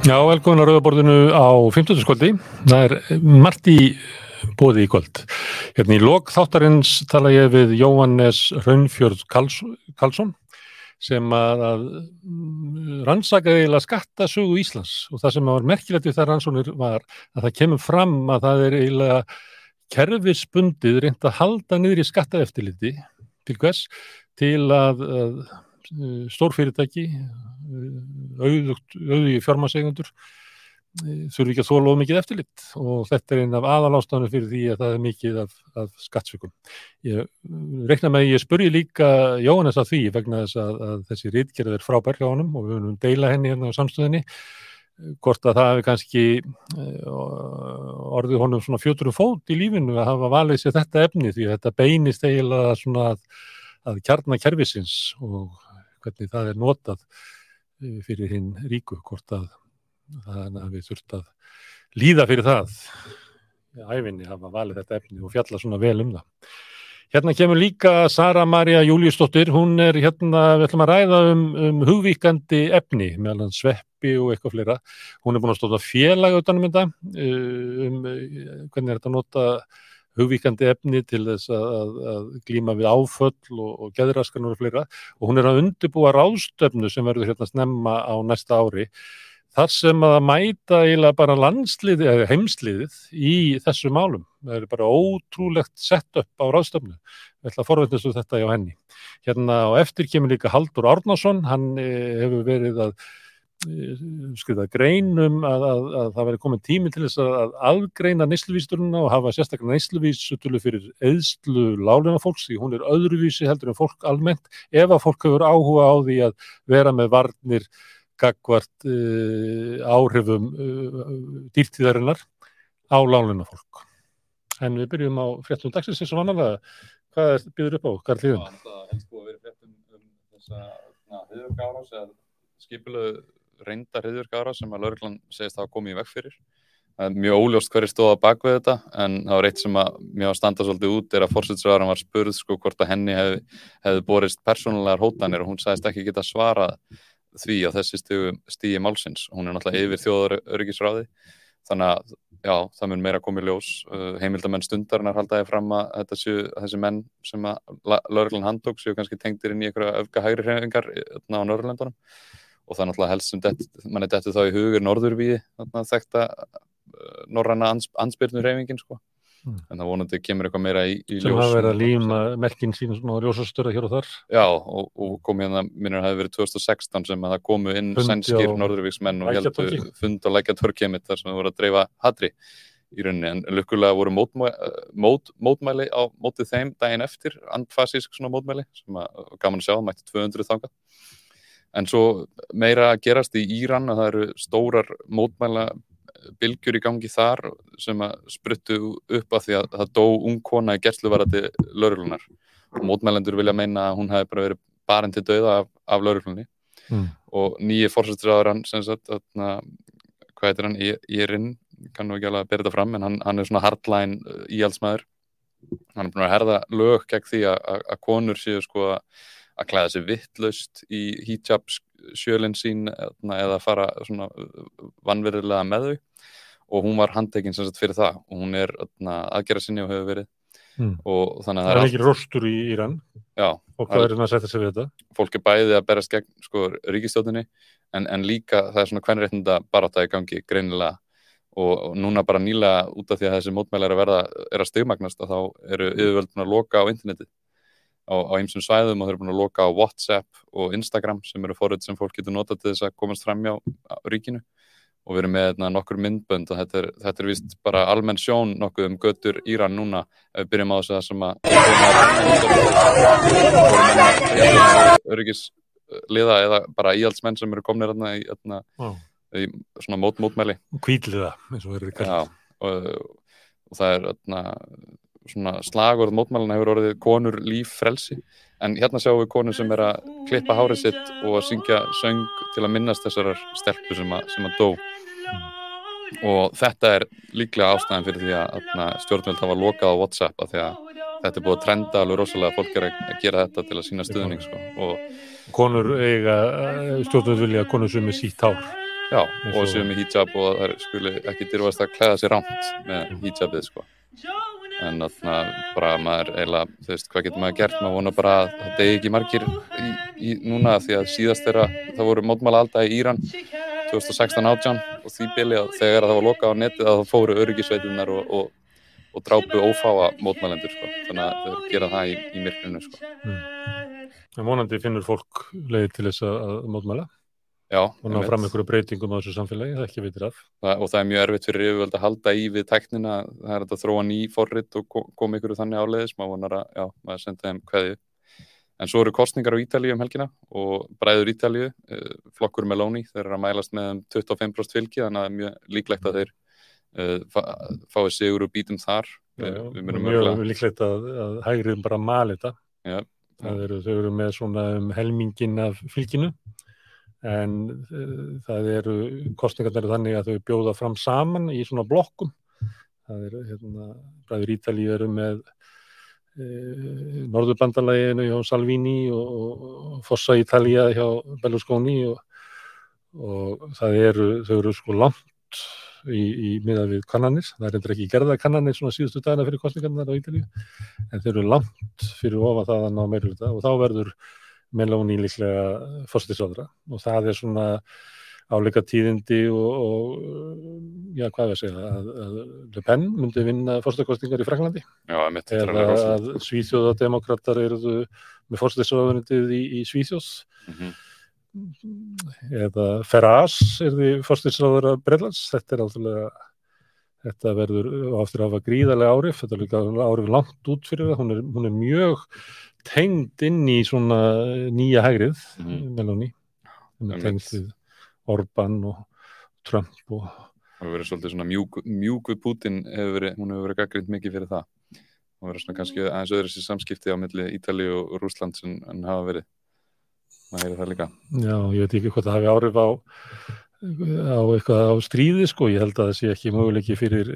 Já, velkomin á Rauðaborðinu á 50. skvöldi. Það er margt í bóði í kvöld. Hérna í lok þáttarins tala ég við Jóhannes Raunfjörð Karls, Karlsson sem að, að rannsaka eiginlega skattasögu Íslands og það sem var merkilegt við það rannsónir var að það kemur fram að það er eiginlega kerfisbundið reynd að halda niður í skattaeftiliti til hvers? Til að, að stórfyrirtæki auðvig fjármasegundur þurfi ekki að þóla of mikið eftirlit og þetta er einn af aðalástanu fyrir því að það er mikið af, af skattsvikum. Ég reikna með að ég spurji líka Jóhannes að því vegna þess að, að þessi rítgerð er frábær hjá honum og við höfum deila henni hérna á samstöðinni hvort að það hefur kannski orðið honum svona fjöturum fót í lífinu að hafa valið sér þetta efni því að þetta beinist eiginlega svona að, að kjarnakerfisins og hvernig það er notað fyrir hinn ríku, hvort að þannig að við þurft að líða fyrir það æfinni hafa valið þetta efni og fjalla svona vel um það. Hérna kemur líka Sara Maria Júliusdóttir, hún er hérna, við ætlum að ræða um, um hugvíkandi efni meðan sveppi og eitthvað fleira. Hún er búin að stóta félag utanum þetta, um hvernig er þetta að nota hugvíkandi efni til þess að, að, glíma við áföll og, og geðraskanur og fleira og hún er að undibúa ráðstöfnu sem verður hérna snemma á næsta ári þar sem að mæta eiginlega bara landsliði eða heimsliðið í þessu málum. Það er bara ótrúlegt sett upp á ráðstöfnu. Við ætlum að forveitast úr þetta hjá henni. Hérna á eftir kemur líka Haldur Árnason, hann hefur verið að skriða greinum að, að, að það veri komin tími til þess að aðgreina neysluvísturuna og hafa sérstaklega neysluvísutölu fyrir eðslu láleina fólks því hún er öðruvísi heldur en fólk almennt ef að fólk hefur áhuga á því að vera með varnir gagvart uh, áhrifum uh, dýrtíðarinnar á lánleina fólk. En við byrjum á fréttum dagsins eins og vannalega. Hvað er byrður upp á? Hvað er hlýðun? Það helst búið að vera fréttum um þessa hriðurkáras eða skipulegu reynda hriðurkára sem að lauruglan segist að hafa komið í vekk fyrir. Það er mjög óljóst hverju stóða bak við þetta en það var eitt sem að mjög að standa svolítið út er að fórsetsræðaran var spurð sko hvort að henni hefði hef borist persónulegar hótanir og hún sagðist ekki geta svarað því á þessi stígi málsins. Hún er náttúrulega yfir þjóðaröryggisráði þannig að já, það mun meira komið ljós. Uh, heimildamenn stundarinnar haldaði fram að séu, þessi menn sem að lauruglan handtók séu kannski tengtir inn í einhverja öfga hægri hrefingar á Norrlöndunum og það er náttúrulega helst sem det, mann er dettu þá í hugur norðurvíði þekta uh, norranna ans, ansbyrnu hreyfingin sko. Mm. en það vonandi kemur eitthvað meira í, í sem hafa verið að líma merkinn sín og ljósastöra hér og þar já og, og komið hérna, minnur að það hefði verið 2016 sem að það komu inn sænskir norðurvíksmenn og heldur fund og lækja törkjemitt þar sem það voru að dreifa hadri í rauninni en lukkulega voru mótmæ, mót, mótmæli á mótið þeim daginn eftir, andfasísk svona mótmæli sem að gaman að sjá, mætti 200 þanga en svo meira að gerast í Íran að það eru stórar mótmæla bylgjur í gangi þar sem að spruttu upp af því að það dó ung kona í gerstluvarandi lauruglunar og mótmælendur vilja meina að hún hefði bara verið barinn til dauða af, af lauruglunni mm. og nýji fórsættisraðurann sem sagt, atna, hvað heitir hann, Írinn kannu ekki alveg að bera þetta fram en hann, hann er svona hardline uh, íhaldsmaður. Hann er búin að herða lög gegn því að, að, að konur séu sko að klæða sér vittlaust í hijab sjölinn sín eða fara svona vannverðilega með þau. Og hún var handtekinn sem sagt fyrir það. Og hún er aðgerra sinni og hefur verið. Mm. og þannig að það er ekki rostur í Íran. Já, og hvað er það að setja sig við þetta. Fólk er bæðið að berast gegn sko ríkistjóðinni en, en líka það er svona hvernig réttinda baráta í gangi greinilega. Og, og núna bara nýlega út af því að þessi mótmæli er að verða er að stegmagnast að þá eru yfirvöldun að loka á interneti á einsum svæðum og þau eru búin að loka á WhatsApp og Instagram sem eru fóröld sem fólk getur notað til þess að komast fram hjá ríkinu. Og við erum með hérna, nokkur myndbönd og þetta er, þetta er vist bara almenn sjón nokkuð um götur Íran núna ef við byrjum á þess að sem að öryggisliða eða bara íhaldsmenn sem eru komnir hérna í, wow. í svona mót, mótmæli. Kvíliða og og, og það er svona slagorð mótmæluna hefur orðið konur líf frelsi en hérna sjáum við konur sem er að klippa hárið sitt og að syngja söng til að minnast þessar stelpu sem að, sem að dó og þetta er líklega ástæðan fyrir því að, að stjórnvöld hafa lokað á Whatsapp að því að þetta er búið að trenda alveg rosalega fólk er að gera þetta til að sína stuðning sko. og konur eiga stjórnvöld vilja konur sem er sítt hár Já, og sem er hijab og það skuli ekki dyrfast að klæða sér rámt með hijabið sko. En bara maður eiginlega, þú veist, hvað getur maður gert? Maður vona bara að það degi ekki margir í, í núna því að síðast þeirra það voru mótmála alltaf í Íran 2016-18 og því byrja þegar það var lokað á netið að það fóru öryggisveitunar og, og, og drápu ófáa mótmálendur sko. Þannig að þau gera það í, í myrkrinu sko. Mm. En vonandi finnur fólk leiði til þess að mótmála? Já, og ná fram einhverju breytingum á þessu samfélagi, það ekki veitir af. Það, og það er mjög erfitt fyrir yfirvöld að halda í við teknina, það er að þróa ný forrið og koma einhverju þannig áleiðis, maður vonar að, já, maður senda þeim hverju. En svo eru kostningar á Ítalíu um helgina og bræður Ítalíu, eh, flokkur Meloni, þeir eru að mælast með 25% um fylgi, þannig að það er mjög líklegt að þeir uh, fái sigur og bítum þar. Já, já, mjög líklegt að, að hægriðum bara mali þetta. Já. Eru, þau eru með svona um helmingin af fylginu en uh, það eru kostningarnir þannig að þau bjóða fram saman í svona blokkum. Það er hérna, bræður Ítalíu eru með uh, Norðurbandalæginu hjá Salvini og, og Fossa Ítalía hjá Berlusconi og, og það eru, þau eru sko langt í, í miða við kannanir, það er endur ekki gerða kannanir svona síðustu dagina fyrir kostningarnar á Ítalíu en þau eru langt fyrir ofa það að ná meiruluta og þá verður Meloni líklega fórstisóðra og það er svona áleika tíðindi og, og já, hvað er að segja, að, að Le Pen myndi vinna fórstakostingar í Fraklandi eða að Svíþjóðademokrater eruðu með fórstisóðunitið í, í Svíþjóðs mm -hmm. eða Ferraz er því fórstisóðura Breitlands, þetta er alltaf þetta verður áttur að hafa gríðarlega árif, þetta er líka árif langt út fyrir það, hún er, hún er mjög tengd inn í svona nýja hægrið mm. Meloni. Orban og Trump og það hefur verið svolítið svona mjúk, mjúku Putin hefur verið, hún hefur verið gaggrind mikið fyrir það. Og verið svona kannski aðeins öðru sér samskipti á milli Ítali og Rúsland en, en hafa verið. Maður heyrið það líka. Já, ég veit ekki hvað það hafi árif á á eitthvað á stríði sko, ég held að það sé ekki möguleiki fyrir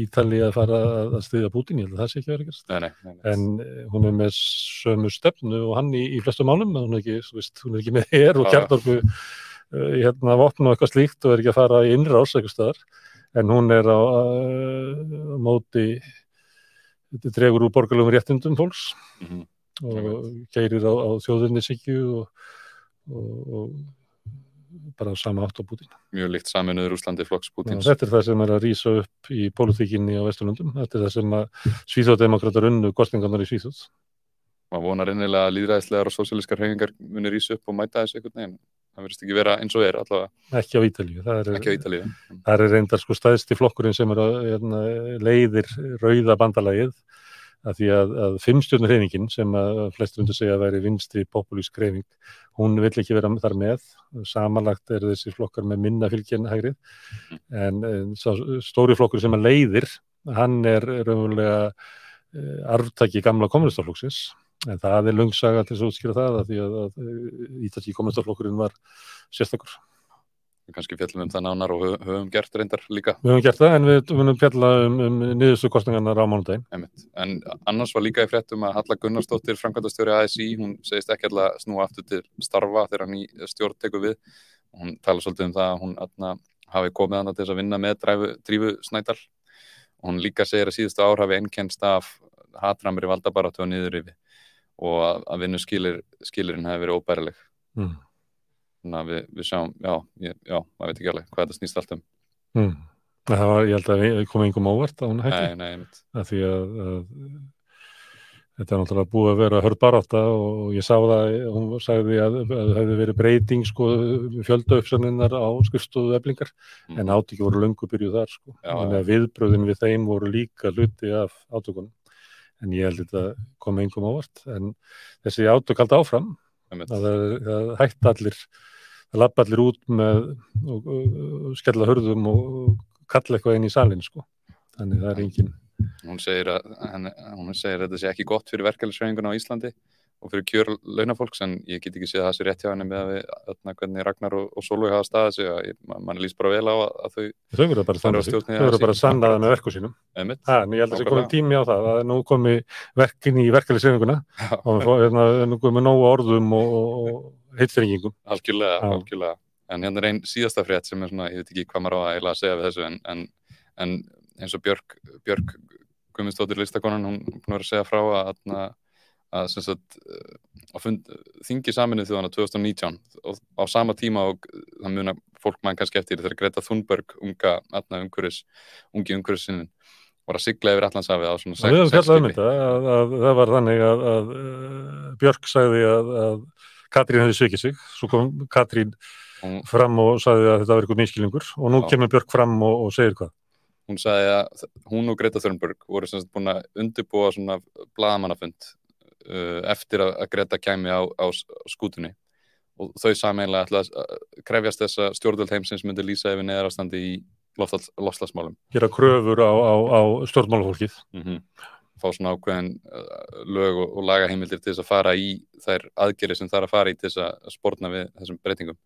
Ítali að fara að stríða Putin, ég held að það sé ekki verið nei, nei, nei, en eh, hún er með sömu stefnu og hann í, í flestu málum hún er ekki, veist, hún er ekki með hér og kjartorku uh, hérna að opna eitthvað slíkt og er ekki að fara í innrás eitthvað staðar, en hún er á uh, móti þetta dregur úr borgarlegum réttindum fólks mm -hmm. og keirir á, á þjóðinni sikju og, og, og bara sama átt á Putin. Mjög líkt saminuður Úslandi flokks Putins. Þetta er það sem er að rýsa upp í pólitíkinni á Vesturlundum. Þetta er það sem að Svíþjóðdemokrátar unnu kostningarnar í Svíþjóðs. Man vonar einnilega að líðræðislegar og sósíliskar hengingar munir rýsa upp og mæta þessu einhvern veginn. Það verðist ekki vera eins og er allavega. Ekki á Ítalíu. Það er, ekki á Ítalíu. Það er reyndar sko staðist í flokkurinn sem er að hérna, leiðir rauða bandalagið að því að, að fimmstjórnur hreiningin sem að flestur undir segja að væri vinstri populísk hreyning, hún vill ekki vera þar með, samanlagt er þessi flokkar með minna fylgjen hægrið. En, en stóri flokkur sem að leiðir, hann er raunverulega uh, arftaki gamla kommunistaflokksins en það er lungsaga til þess að útskýra það að því að, að ítalski kommunistaflokkurinn var sérstakur kannski fjallum um það nánar og höfum gert reyndar líka. Við höfum gert það en við höfum fjalla um, um niðurstu kostningarnar á mánudagin. En annars var líka í fréttum að Halla Gunnarsdóttir, framkvæmdastjóri ASI, hún segist ekki alltaf snúa aftur til starfa þegar hann í stjórn tekur við. Hún tala svolítið um það að hún atna, hafi komið hann til þess að vinna með dræfu, drífu snædal. Hún líka segir að síðustu ár hafi ennkennst af hatramri valdabaratu og niður yfir og að, að vinnu skilir, skilirinn hefur verið óbærileg. Mm þannig að við, við sjáum, já, ég, já, maður veit ekki alveg hvað þetta snýst allt um. Mm. Það var, ég held að við komum einhverjum ávart á hún hætti. Nei, nei, að Því að, að þetta er náttúrulega búið að vera hörbaráta og ég sá það, hún sagði að það hefði verið breyting sko fjöldaupsanninnar á skrifstóðu eflingar mm. en átíki voru löngu byrjuð þar sko. Já, þannig að viðbröðin við þeim voru líka hluti af átökunum. En ég held að þetta kom einhverjum ávart en þessi átök hald áfram að það hætti allir það lappa allir út með og, og, og skella hörðum og kalla eitthvað inn í salin sko. þannig það er engin Hún segir að, hún segir að þetta sé ekki gott fyrir verkefælisræðingun á Íslandi og fyrir kjör launafólks en ég get ekki séð að það sé rétt hjá henni með að hvernig Ragnar og, og Solveig hafa staðið sig að mann líst bara vel á að þau þau verður bara að þau verður bara að sanna það með verku sínum en ég held að það sé komið tími á það að nú komi verkin í verkefælisræðinguna og hérna, nú komi nógu orðum og heitfyringingum algjörlega, algjörlega. En hérna er einn síðasta frétt sem er svona, ég veit ekki hvað maður á að eiginlega að segja við þessu en, en, en eins og Björk, Björk Gummistóttir listakonan, hún er að að, að, að sagt, að fund, þingi saminu þjóðana 2019 og á sama tíma og það muna fólk mann kannski eftir þegar Greta Thunberg, unga, umhverfis, ungi umhverfisinn var að sigla yfir allansafið á svona sex, sex skipi. Það var þannig að, að Björk sagði að Katrín hefði svikið sig, svo kom Katrín hún, fram og sagði að þetta var eitthvað minnskilingur og nú á. kemur Björk fram og, og segir hvað hún sagði að hún og Greta Thunberg voru búin að undirbúa svona blagamannafund uh, eftir að, að Greta kæmi á, á skútunni og þau sameinlega ætla að krefjast þess að stjórnvöld heimsins myndi lýsa yfir neðarastandi í lofslagsmálum. Gera kröfur á, á, á stjórnmálafólkið. Mm -hmm. Fá svona ákveðin uh, lög og, og lagaheimildir til þess að fara í þær aðgerið sem er að fara í til þess að spórna við þessum breytingum.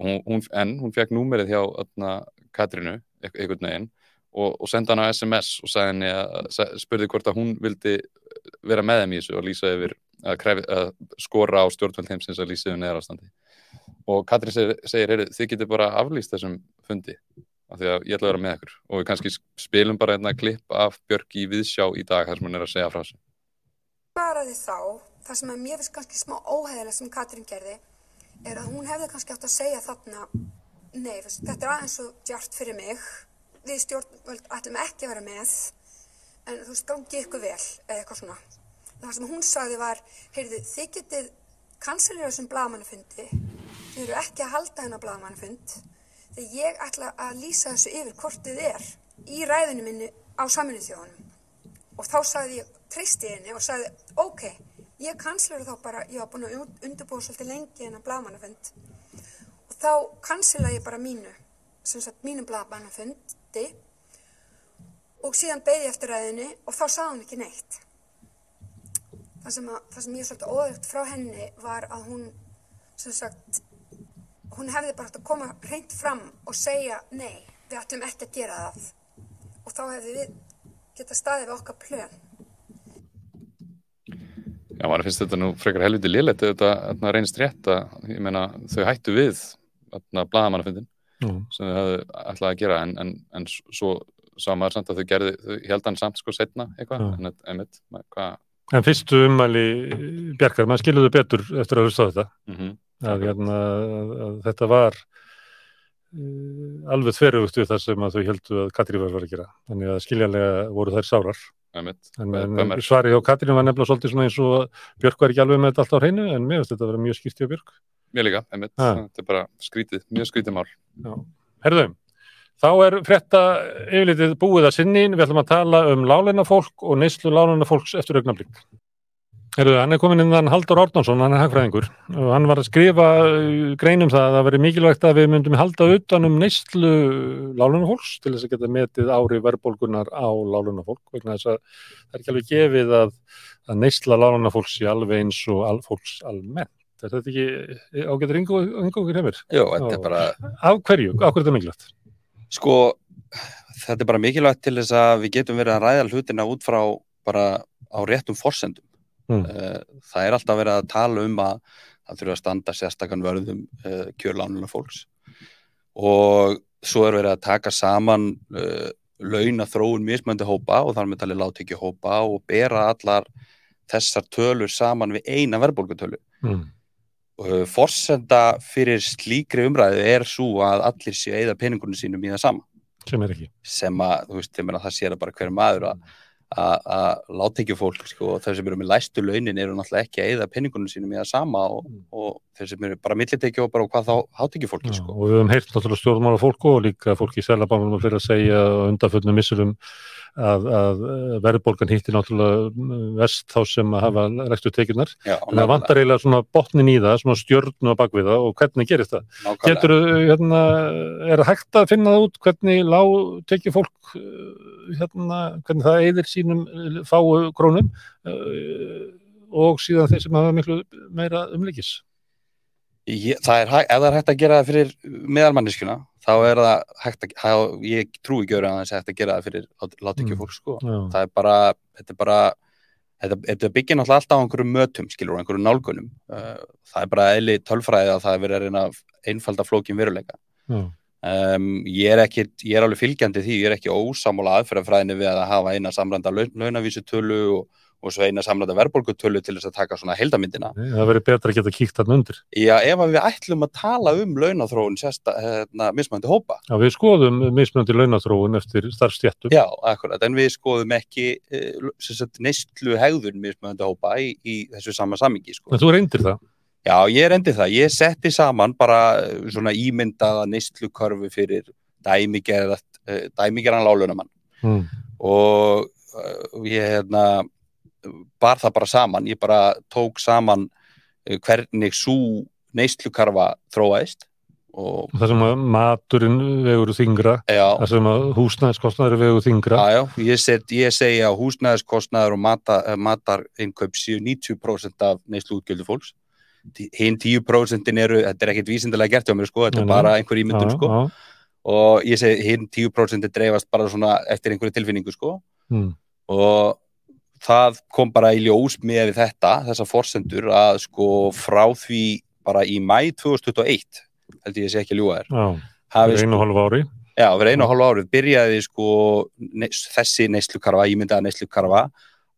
Hún, hún, en hún fekk númerið hjá öðna, Katrinu, einhvern veginn og, og senda hann á SMS og að, spurði hvort að hún vildi vera með þeim í þessu og lýsa yfir að, krefi, að skora á stjórnvöld heimsins að lýsa yfir neðarastandi og Katrín segir, segir þið getur bara aflýst þessum fundi af því að ég ætla að vera með ykkur. Og við kannski spilum bara einna klipp af Björk í viðsjá í dag þar sem hann er að segja frá þessu. Bara því þá, það sem að mér finnst kannski smá óheðilega sem Katrín gerði er að hún hefði kannski átt að segja þarna nei, þetta er aðeins svo djart fyrir mig. Við stjórnvöld ætlum ekki að vera með en þú veist, gangi ykkur vel eða eitthvað svona. Það sem hún sagði var, heyrðu, þið getið kanselir þessum blagamannafundi þið eru ekki að halda hennar blagamannafund þegar ég ætla að lýsa þessu yfir hvort þið er í ræðinu minni á saminu þjóðanum og þá sagði ég, treysti henni og sagði, ok, ég kanselir þá bara, ég var búin að undirbúa svolítið lengi hennar blagamannafund og þá kansela ég bara mínu sem sagt mínum blagamannafund hætti og síðan beði eftir ræðinni og þá sagði hún ekki neitt. Það sem, að, það sem ég svolítið óðugt frá henni var að hún, sem sagt, hún hefði bara hægt að koma reynd fram og segja nei, við ætlum ekki að gera það og þá hefði við geta staðið við okkar plön. Já, maður finnst þetta nú frekar helviti liðlegt ef þetta reynist rétt að, ég meina, þau hættu við, þarna, blagamannafindin mm. sem þau hafðu ætlaði að gera en, en, en svo sá maður samt að þau gerði, þau held hann samt sko setna eitthvað, en einmitt hvað En fyrstu umæli Bjarkar, maður skiluðu betur eftir að hlusta þetta. Mm -hmm. að, hérna, að, að þetta var uh, alveg þverjugt við það sem að þau heldu að Katrín var að gera, þannig að skiljanlega voru þær sárar. En, en svari á Katrín var nefnilega svolítið svona eins og Björk var ekki alveg með þetta allt á hreinu en mér finnst þetta að vera mjög skýrt í að Björk. Mér líka, einmitt, þetta er bara skrítið, mjög skrítið mál. Herðum, þá er frétta yfirleitið búið að sinni, við ætlum að tala um láleina fólk og neyslu láleina fólks eftir augnablík. Herðu, hann er komin inn þann Haldur Árnánsson, hann er hagfræðingur og hann var að skrifa uh, greinum það að það veri mikilvægt að við myndum halda utan um neyslu láleina fólks til þess að geta metið ári verðbólgunar á láleina fólk vegna þess að það er ekki alveg gefið að, að neysla láleina fólks í alveg eins og al, fólks almennt. Er þetta ekki ágættur yngur hefur? Jú, þetta er bara... Af hverju? Af hverju er þetta mikilvægt? Sko, þetta er bara mikilvægt til þess að við getum verið að ræða hlutina út frá bara á réttum forsendum. Mm. Það er alltaf verið að tala um að það þurfa að standa sérstakann vörðum uh, kjörlánuna fólks og svo er verið að taka saman uh, launa þróun mismöndi hópa og þar með talið láttekju hópa og bera allar þessar tölur saman við eina verðbólgutölu. Mm. Uh, forsenda fyrir slíkri umræðu er svo að allir séu eða peningunum sínum í það sama sem er ekki sem að, þú veist, það sér að bara hverju maður að láttekja fólk sko, og þeir sem eru með læstu launin eru náttúrulega ekki að eða peningunum sínum í það sama og, mm. og þeir sem eru bara millitekja og bara hvað þá hátekja fólki sko. og við höfum heyrt náttúrulega stjórnmála fólku og líka fólki í selabánum fyrir að segja undanföllnum missurum að, að verðbólgan hýttir náttúrulega vest þá sem að hafa rekstu tekjunar en það vantar eiginlega svona botnin í það svona stjórnu á bakviða og hvernig gerist það? Nákvæmlega. getur, hérna, er það hægt að finna það út hvernig lág tekið fólk hérna, hvernig það eðir sínum fáu krónum og síðan þeir sem hafa miklu meira umlikis Ég, það er, ef það er hægt að gera það fyrir meðalmanniskuna þá er það hægt að, þá, ég trúi ekki öru að það er hægt að gera það fyrir látt ekki mm. fólk sko. Já. það er bara, þetta er bara þetta, þetta byggir náttúrulega alltaf á einhverju mötum, skilur, og einhverju nálgunum uh, það er bara eðli tölfræði að það er verið að reyna einfalda flókin veruleika mm. um, ég er ekki ég er alveg fylgjandi því, ég er ekki ósamála aðferðafræðinni við að hafa eina samranda launavísutölu og og svo eina samlata verðbólgutölu til þess að taka svona heldamindina. Það verður betra að geta kíkt þarna undir. Já, ef við ætlum að tala um launathróun sérsta, hérna, mismöndi hópa. Já, við skoðum mismöndi launathróun eftir starfstjættum. Já, akkurat, en við skoðum ekki eh, neistlu hegðun mismöndi hópa í, í þessu sama samingi. Sko. En þú reyndir það? Já, ég reyndir það. Ég setti saman bara eh, svona ímyndaða neistlukörfu fyrir dæmigerðan eh, lálaunamann hmm. og ég hérna bar það bara saman, ég bara tók saman eh, hvernig svo neistlukarfa þróaðist og það sem að maturinn vegur þingra, já. það sem að húsnæðiskostnæður vegur þingra já, já, ég, set, ég segja að húsnæðiskostnæður og mata, eh, matarinnköp séu 90% af neistlu útgjöldu fólks hinn 10% eru, þetta er ekkert vísindilega gert hjá mér sko, þetta er bara einhver ímyndun sko. og ég segi hinn 10% dreifast bara svona eftir einhverju tilfinningu sko. Mm. og það kom bara í ljós með þetta, þessa forsendur að sko frá því bara í mæ 2021 held ég að sé ekki að ljúa þér fyrir einu og hálfu ári já, fyrir einu og hálfu ári byrjaði sko neis, þessi neyslukarfa, ímyndaða neyslukarfa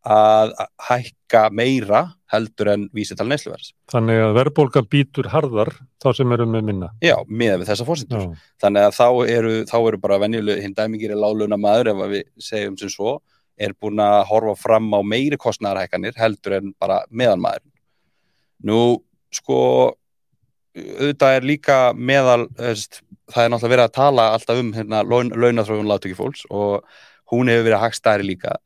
að hækka meira heldur en vísital neysluverðs. Þannig að verðbólgan býtur harðar þá sem eru með minna. Já, með við þessa fórsendur. Þannig að þá eru, þá eru bara venjuleg hinn dæmingir í láluna maður ef við segjum sem svo er búin að horfa fram á meiri kostnæðarhækkanir heldur en bara meðanmaður. Nú, sko, auðvitað er líka meðal, veist, það er náttúrulega verið að tala alltaf um hérna, laun, launathrófun láttökifólks og hún hefur verið að hagstæri líka.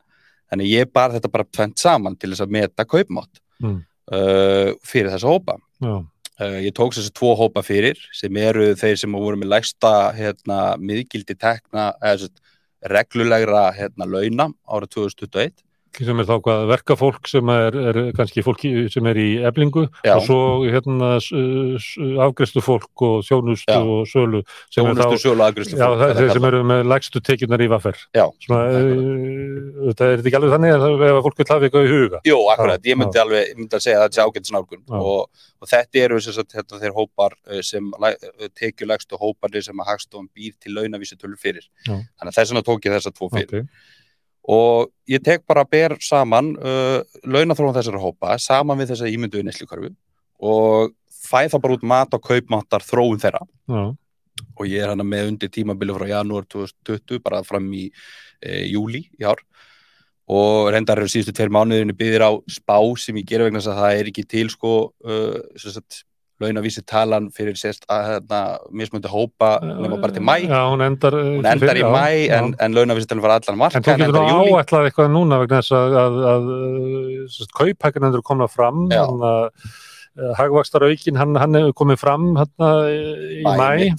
Þannig ég bar þetta bara tvent saman til þess að meta kaupmátt mm. uh, fyrir þessa hópa. Já. Uh, ég tók þessi tvo hópa fyrir sem eru þeir sem voru með lægsta hérna, miðgildi tekna, eða reglulegra hérna, launa árið 2021 sem er þá hvað verkafólk sem er, er kannski fólki sem er í eblingu Já. og svo hérna afgriðslu fólk og sjónustu Já. og sölu sjónustu, sölu, afgriðslu fólk Já, þeir sem eru með lægstu tekjunar í vaffer Svona, e, þetta er ekki alveg þannig að ef fólk vil hafa eitthvað í huga. Jú, akkurat, ég myndi alveg, ég myndi að segja að þetta er ágænt snálgun og, og þetta eru sagt, þetta, þeir hópar sem tekjulegstu hóparnir sem að Hagstofn býr til launavísi tölur fyrir þannig að þess og ég tek bara að ber saman uh, launathróðan þessara hópa saman við þessa ímynduðu neslíkarfi og fæ það bara út mat og kaupmáttar þróun þeirra Já. og ég er hana með undir tímabili frá janúar 2020 bara fram í e, júli í ár og reyndar eru síðustu tveir mánuðinu byggðir á spá sem ég gera vegna þess að það er ekki til sko uh, launavísi talan fyrir sérst að hérna, mismundi hópa nema bara til mæ já, hún endar, hún endar í já, mæ já. en, en launavísi talan var allan marka en þú getur nú áætlað eitthvað núna vegna þess að, að, að, að kauphækkan endur komna fram þannig að Eh, hagvakstaraukin, hann, hann hefur komið fram hérna í mæ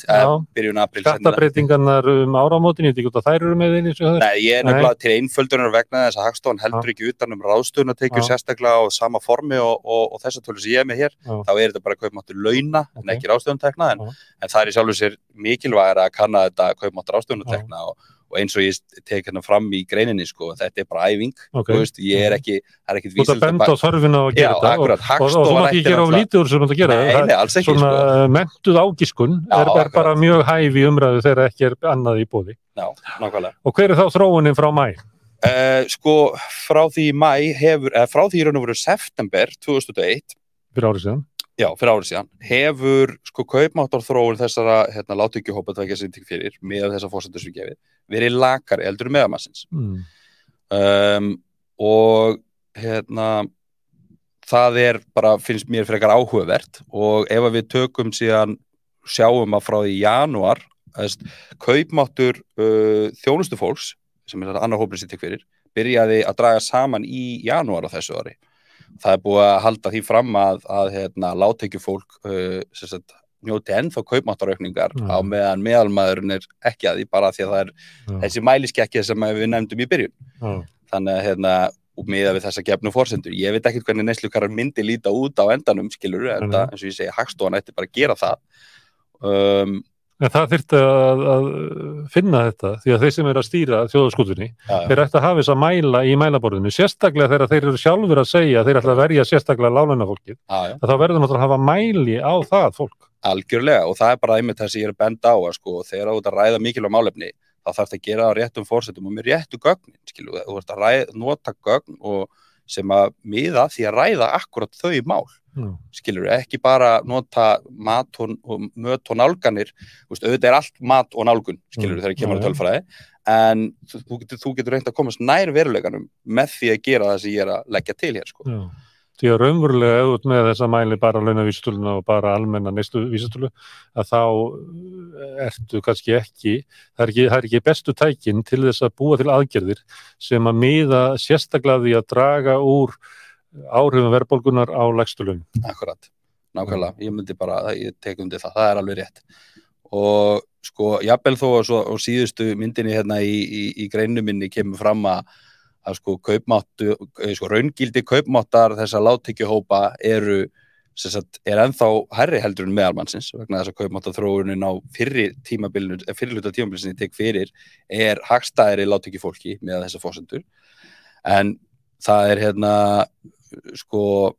skattabreitingarnar um áramótin, ég veit ekki út að þær eru með einu Nei, ég er nefnilega til einföldunar vegna þess að Hagstofan heldur ekki utan um ráðstöðun að tekja sérstaklega á sama formi og, og, og þess að tölur sem ég er með hér, Já. þá er þetta bara kaupmáttur launa, okay. en ekki ráðstöðuntekna en, en það er í sjálfu sér mikilvægir að kanna þetta kaupmáttur ráðstöðuntekna og og eins og ég tek hérna fram í greininni sko, þetta er bara æfing okay. veist, ég er ekki, það er ekkit vísild Þú ert að benda á þörfina að gera þetta og, og, og þú mátt ekki gera á lítiður sem þú ert að gera nei, nei, alls ekki Svona sko. mentuð ágiskun Já, er, er bara mjög hæfi umræðu þegar ekki er annað í bóði Já, nákvæmlega Og hver er þá þróunin frá mæ? Uh, sko, frá því mæ hefur, eða frá því í raun og veru september 2001 Fyrir árið síðan Já, fyrir árið síðan, hefur sko kaupmáttarþróun þessara hérna, látökjuhópa tvekja sem til fyrir með þessa fórsendur sem gefið verið lakar eldur meðamassins mm. um, og hérna það er bara, finnst mér frekar áhugavert og ef við tökum síðan sjáum að frá því janúar kaupmáttur uh, þjónustu fólks sem er annar hópið sem til fyrir byrjaði að draga saman í janúar á þessu ári það er búið að halda því fram að, að hérna, láttekjufólk uh, njóti ennþá kaupmáttaraukningar mm. á meðan meðalmaðurinn er ekki að því bara því að það er mm. þessi mæliskekkja sem við nefndum í byrjun mm. þannig að hérna miða við þessa gefnu fórsendur. Ég veit ekki hvernig neyslukarar myndi líta út á endanum, skilur, en það, eins og ég segi, Hagstofan ætti bara að gera það um, En það þurfti að, að finna þetta því að þeir sem er að stýra þjóðarskutunni, ja, þeir ætti að hafa þess að mæla í mælaborðinu, sérstaklega þegar þeir eru sjálfur að segja þeir ætla að verja sérstaklega ja, að þá verður náttúrulega að hafa mæli á það fólk. Algjörlega og það er bara einmitt það sem ég er bend á að sko, þegar þú ert að ræða mikilvæg málefni, þá þarf það að gera á réttum fórsetum og með réttu gögnin, skilu, þú ert að ræða, nota gögn og sem að miða því að ræða akkurat þau mál mm. skilur, ekki bara nota mat og, og möt og nálganir veist, auðvitað er allt mat og nálgun skilur, mm. þegar kemur á tölfræði en þú, getur, þú getur reynd að komast nær veruleganum með því að gera það sem ég er að leggja til hér sko. Því að raunverulega auðvitað með þessa mæli bara launavísutuluna og bara almenna neistu vísutulu að þá eh, ertu kannski ekki það er ekki, það er ekki bestu tækin til þess að búa til aðgerðir sem að miða sérstaklega því að draga úr áhrifum verðbólgunar á legstulun. Akkurat, nákvæmlega, ég myndi bara, ég tek undir það, það er alveg rétt. Og sko, jafnvel þó og síðustu myndinni hérna í, í, í greinu minni kemur fram að, að sko, kaupmáttu, eh, sko, raungildi kaupmáttar þessa láttekjuhópa eru Sagt, er ennþá herri heldur en meðalmannsins vegna þess að kaupmáttathróunin á fyrri tímabilinu, eh, fyrri hluta tímabilinu tek fyrir er hagstæðri látt ekki fólki með þessa fósendur en það er hérna sko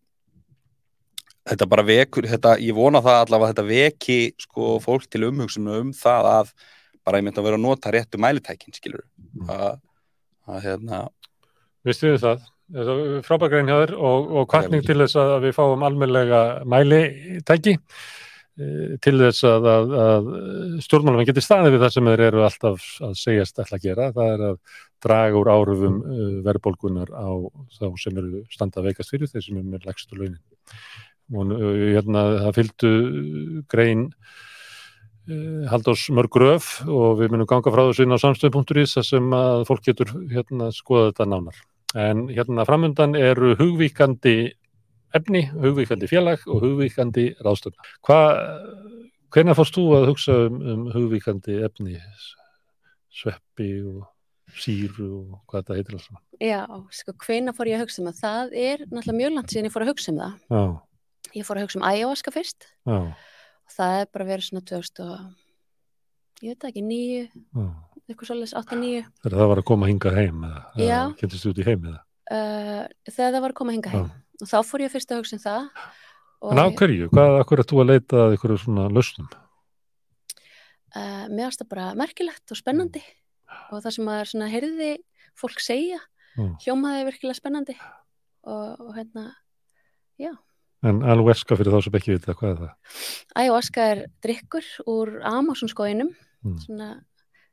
þetta bara vekur, þetta, ég vona það allavega að þetta veki sko fólk til umhugsunum um það að bara ég myndi að vera að nota réttu mælitækin skilur mm. að, að hérna Vistu þið það? Frábærgrein hjá þér og, og kvartning til þess að við fáum almenlega mælitæki Eh, til þess að, að, að stjórnmálum getur staðið við það sem þeir eru alltaf að segjast alltaf að gera, það er að draga úr árufum uh, eh, verðbólgunar á þá sem eru standað veikast fyrir þeir sem eru með legstu launin. Og uh, hérna það fylgdu grein Haldós Mörgröf og við munum ganga frá þessu inn á samstöð.is þar sem að fólk getur hérna skoða þetta nánar en hérna framöndan eru hugvíkandi efni, hugvíkandi félag og hugvíkandi ráðstöfna. Hvernig fórst þú að hugsa um, um hugvíkandi efni, sveppi og síru og hvað þetta heitir alltaf? Já, sko, hvernig fór ég að hugsa um það? Það er náttúrulega mjög langt síðan ég fór að hugsa um það. Já. Ég fór að hugsa um ayahuasca fyrst Já. og það er bara verið svona 2000 og ég veit ekki, nýju, eitthvað svolítið 8-9. Þegar það var að koma að hinga heim eða kynntist þú út í heim eða? Uh, þegar það var að koma að hinga heim. Já og þá fór ég fyrst að hugsa um það En á hverju? Hvað akkur er þú að leita að ykkur svona lausnum? Uh, mér finnst það bara merkilegt og spennandi mm. og það sem að er svona heyrði fólk segja mm. hljómaði virkilega spennandi og, og hérna, já En alveska fyrir þá sem ekki vita, hvað er það? Ayahuasca er drikkur úr Amazonskóinum mm. svona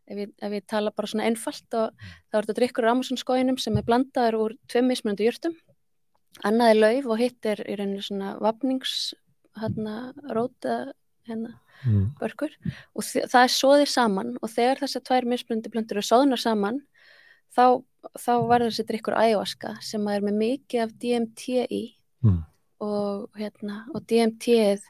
ef ég, ef ég tala bara svona einfalt og mm. þá er þetta drikkur úr Amazonskóinum sem er blandaður úr tveim mismunandi jörtum annaði lauf og hitt er í rauninu svona vapnings hérna hérna mm. börkur og það er soðið saman og þegar þessar tvær misbrundi blöndur eru soðnar saman þá, þá verður þessi drikkur ayahuasca sem er með mikið af DMT í mm. og hérna og DMT-ið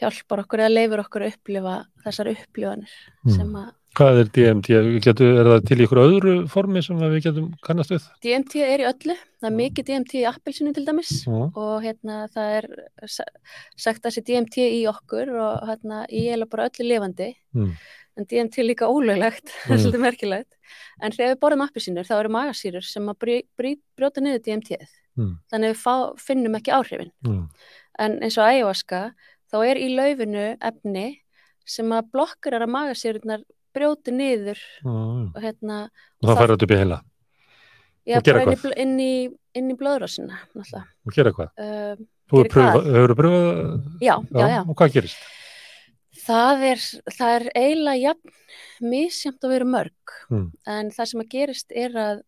hjálpar okkur eða leifur okkur að upplifa þessar upplifanir mm. sem að Hvað er DMT? Getu, er það til ykkur öðru formi sem við getum kannast við? DMT er í öllu, það er mikið DMT í appelsinu til dæmis mm. og hérna það er sagt að þessi DMT í okkur og hérna í eða bara öllu lifandi mm. en DMT er líka ólöglegt, það er mm. svolítið merkilegt en þegar við borðum appelsinur þá eru magasýrur sem að brí, brí, brjóta niður DMT-ið mm. þannig við fá, finnum ekki áhrifin mm. en eins og ayahuasca þá er í laufinu efni sem að blokkar að magasýrurnar brjóti niður ah, og hérna og þá færðu þetta upp í heila já, bara inn í, inn í, inn í blöðrásina og gera hvað? Uh, þú hefur pröfað já, já, já og hvað gerist? það er, það er eiginlega jafn misjamt að vera mörg hmm. en það sem að gerist er að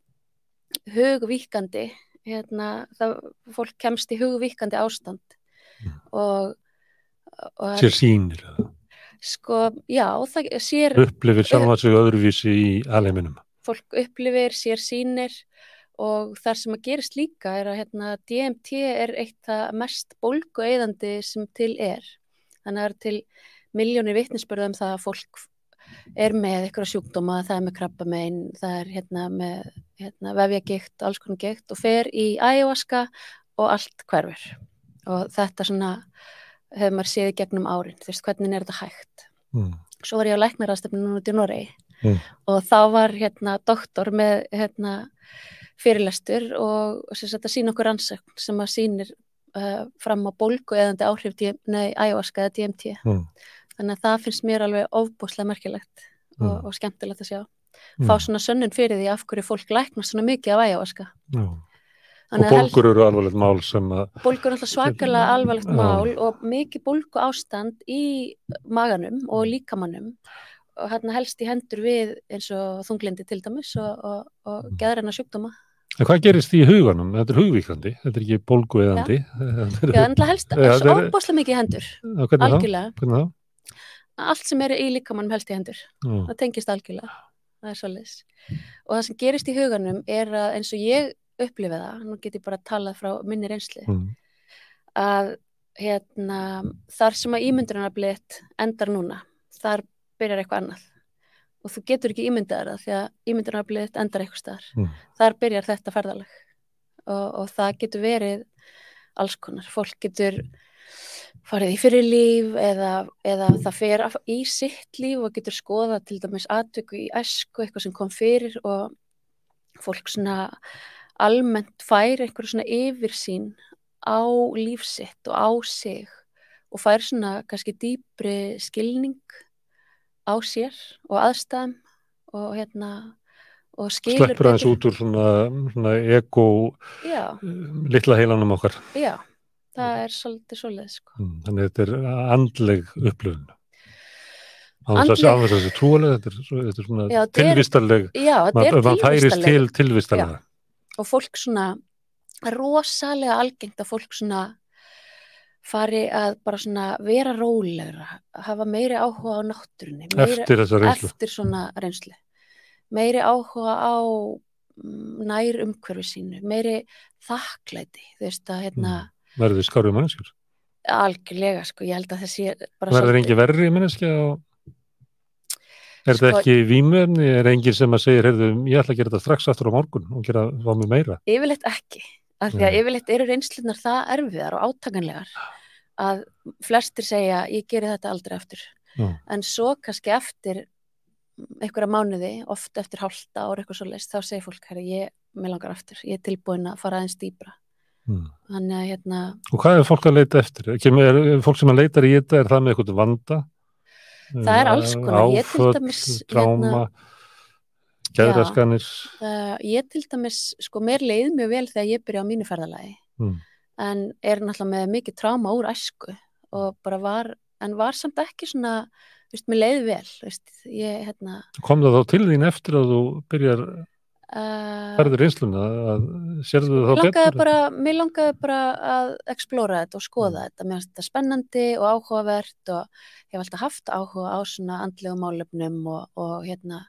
hugvíkandi hérna, það, fólk kemst í hugvíkandi ástand hmm. og, og sér sínir það Sko, já, það sér... Upplifir sjálfa sig öðruvísi í alheiminum. Fólk upplifir, sér sínir og þar sem að gerist líka er að hérna, DMT er eitt það mest bólgu eðandi sem til er. Þannig að það er til miljónir vittnisspörðum það að fólk er með eitthvað sjúkdóma, það er með krabba megin, það er hérna með hérna, vefjagikt, alls konar gikt og fer í ayahuasca og allt hverfur. Og þetta svona hefur maður séð gegnum árin, þú veist, hvernig er þetta hægt mm. svo var ég á læknarastefninu núna út í Noregi mm. og þá var hérna doktor með hérna fyrirlestur og þess að sína okkur ansökn sem að sínir uh, fram á bólgu eðandi áhrif nei, ayahuasca eða DMT mm. þannig að það finnst mér alveg ofbúslega merkilegt og, mm. og skemmtilegt að sjá fá svona sönnun fyrir því af hverju fólk læknast svona mikið af ayahuasca Já Og bólgur eru alvarlegt mál sem að... Bólgur eru alltaf svakalega alvarlegt mál og mikið bólgu ástand í maganum og líkamannum og hérna helst í hendur við eins og þunglindi til dæmis og, og, og geðræna sjúkdóma. En hvað gerist í huganum? Þetta er hugvíkandi, þetta er ekki bólgu eðandi. Já, það helst óbáslega mikið í hendur, algjörlega. Hvernig þá? Allt sem eru í líkamannum helst í hendur, Já. það tengist algjörlega, það er svolítið. Og það sem gerist í huganum er að eins og ég upplifa það, nú get ég bara að tala frá minni reynsli mm. að hérna, þar sem að ímyndunarbliðt endar núna þar byrjar eitthvað annað og þú getur ekki ímyndaðar það því að ímyndunarbliðt endar eitthvað staðar mm. þar byrjar þetta ferðalag og, og það getur verið alls konar, fólk getur farið í fyrir líf eða, eða það fer í sitt líf og getur skoða til dæmis atvöku í esku, eitthvað sem kom fyrir og fólk svona almennt fær einhverju svona yfirsýn á lífsitt og á sig og fær svona kannski dýbri skilning á sér og aðstæðum og hérna og skilur sleppur aðeins út úr svona, svona ego Já. litla heilanum okkar. Já, það er svolítið svolítið sko. Mm, þannig þetta er andleg upplöfun á þess að þessi trúalega þetta er, þetta er svona tilvistarleg maður færist til tilvistarlega og fólk svona rosalega algengt að fólk svona fari að bara svona vera rólegra, hafa meiri áhuga á náttúrunni, meiri, eftir, eftir svona reynslu meiri áhuga á mm, nær umhverfi sínu, meiri þakklæti, þú veist að hérna mm. Verður þið skáruð mannskjur? Algjörlega sko, ég held að þessi Verður engi verri mannskja og Er þetta sko, ekki výmöfni? Er enginn sem að segja, heyrðu, ég ætla að gera þetta strax aftur á morgun og gera það með meira? Yfirleitt ekki, af því að yfirleitt eru reynslunar það erfiðar og átakanlegar að flestir segja, ég geri þetta aldrei aftur. Já. En svo kannski eftir einhverja mánuði, oft eftir hálta ára eitthvað svo leist, þá segir fólk, herru, ég með langar aftur, ég er tilbúin að fara aðeins dýbra. Hmm. Þannig að hérna... Og hvað er fólk að leita eftir? Er fólk sem að leitar í þetta, er það með eitthvað vanda? Það er alls konar áföll, tráma hérna, gæðraskanir uh, ég til dæmis, sko mér leið mjög vel þegar ég byrja á mínu ferðalagi mm. en er náttúrulega með mikið tráma úr æsku og bara var en var samt ekki svona veist, mér leið vel veist, ég, hérna, kom það þá til þín eftir að þú byrjar uh, einsluna að sérðu þá betur? Bara, mér langaði bara að explóra þetta og skoða mm. þetta. Mér finnst þetta spennandi og áhugavert og ég hef alltaf haft áhuga á svona andlegum málefnum og, og hérna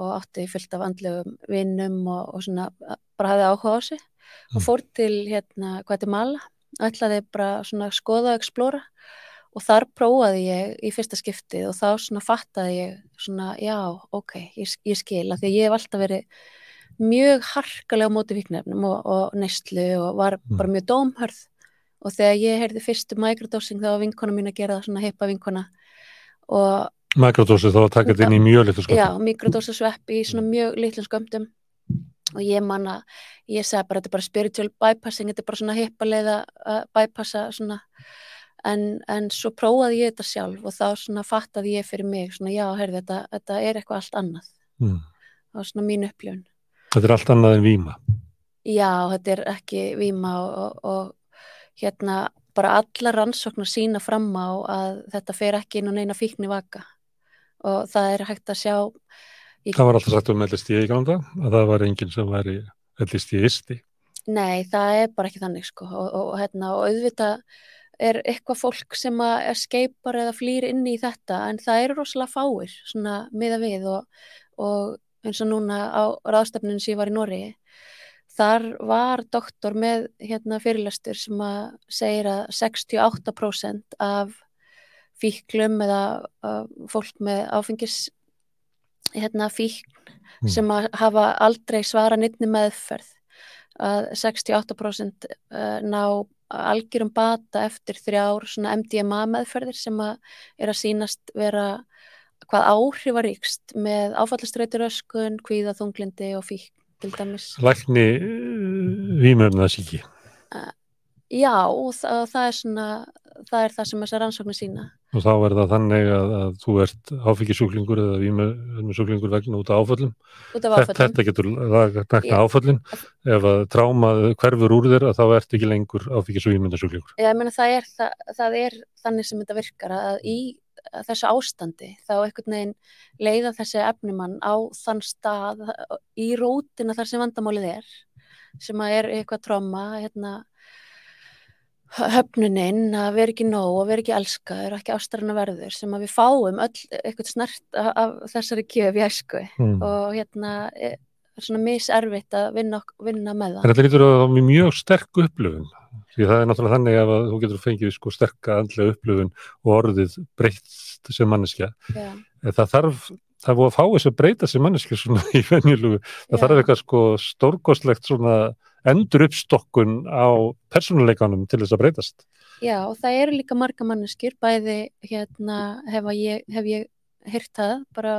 og átti fyllt af andlegum vinnum og, og svona bara hafði áhuga á sig mm. og fór til hérna Guatemala, ætlaði bara svona skoða og explóra og þar prófaði ég í fyrsta skiptið og þá svona fattaði ég svona já, ok, ég, ég skil að því að ég hef alltaf verið mjög harkalega móti fíknefnum og, og neistlu og var mm. bara mjög dómhörð. Og þegar ég heyrði fyrstu microdosing þá var vinkona mín að gera það svona heipa vinkona. Og Mikrodósi þá að taka þetta inn í mjög litlu sköndum Já, mikrodósi svepp í svona mjög litlu sköndum og ég manna, ég segi bara þetta er bara spiritual bypassing, þetta er bara svona heipa leið að bypassa svona. En, en svo prófaði ég þetta sjálf og þá svona fattaði ég fyrir mig svona já, heyrði þetta, þetta er eitthvað allt annað. Mm. það var svona mín upplifun Þetta er allt annað en výma. Já, þetta er ekki výma og, og, og hérna bara alla rannsóknar sína fram á að þetta fer ekki inn og neina fíkni vaka og það er hægt að sjá í... Það var alltaf sagt um ellist í eiganda að það var enginn sem væri ellist í isti. Nei, það er bara ekki þannig sko og, og hérna og auðvitað er eitthvað fólk sem er skeipar eða flýr inn í þetta en það eru rosalega fáir svona miða við og, og eins og núna á ráðstafninu sem ég var í Nóri þar var doktor með hérna, fyrirlestur sem að segir að 68% af fíklum eða uh, fólk með áfengis hérna, fíkn mm. sem að hafa aldrei svara nýttni meðferð að 68% uh, ná algjörum bata eftir þrjár MDMA meðferðir sem að er að sínast vera hvað áhrifaríkst með áfallastreituröskun, kvíða, þunglindi og fík til dæmis. Lækni výmöfnað síki? Uh, já, og það, það er svona það er það sem þessar rannsóknir sína. Og þá er það þannig að, að þú ert áfengisjúklingur eða výmöfnasjúklingur vegna út af áföllum. Út af áföllum. Þetta getur vegna áföllin. Ef að trámað hverfur úr þér þá ert ekki lengur výmöfnasjúklingur. Já, ég er, það, það er þannig sem þetta virkar að í þessu ástandi þá einhvern veginn leiða þessi efnumann á þann stað í rótina þar sem vandamálið er sem að er eitthvað tróma hérna höfnuninn að vera ekki nóg og vera ekki elskaður, ekki ástæðan að verður sem að við fáum öll eitthvað snart af, af þessari kjöf í æsku mm. og hérna er svona miservitt að vinna, vinna með það. En þetta lítur á mjög sterk upplöfun því það er náttúrulega þannig að þú getur fengið sko sterka andlega upplöfun og orðið breytt sem manneskja. Yeah. Það þarf það voru að fá þess að breyta sem manneski svona í vennilugu, það Já. þarf eitthvað sko stórgóðslegt svona endur uppstokkun á persónuleikanum til þess að breytast. Já, og það eru líka marga manneskir, bæði hérna hef ég, hef ég hýrt það, bara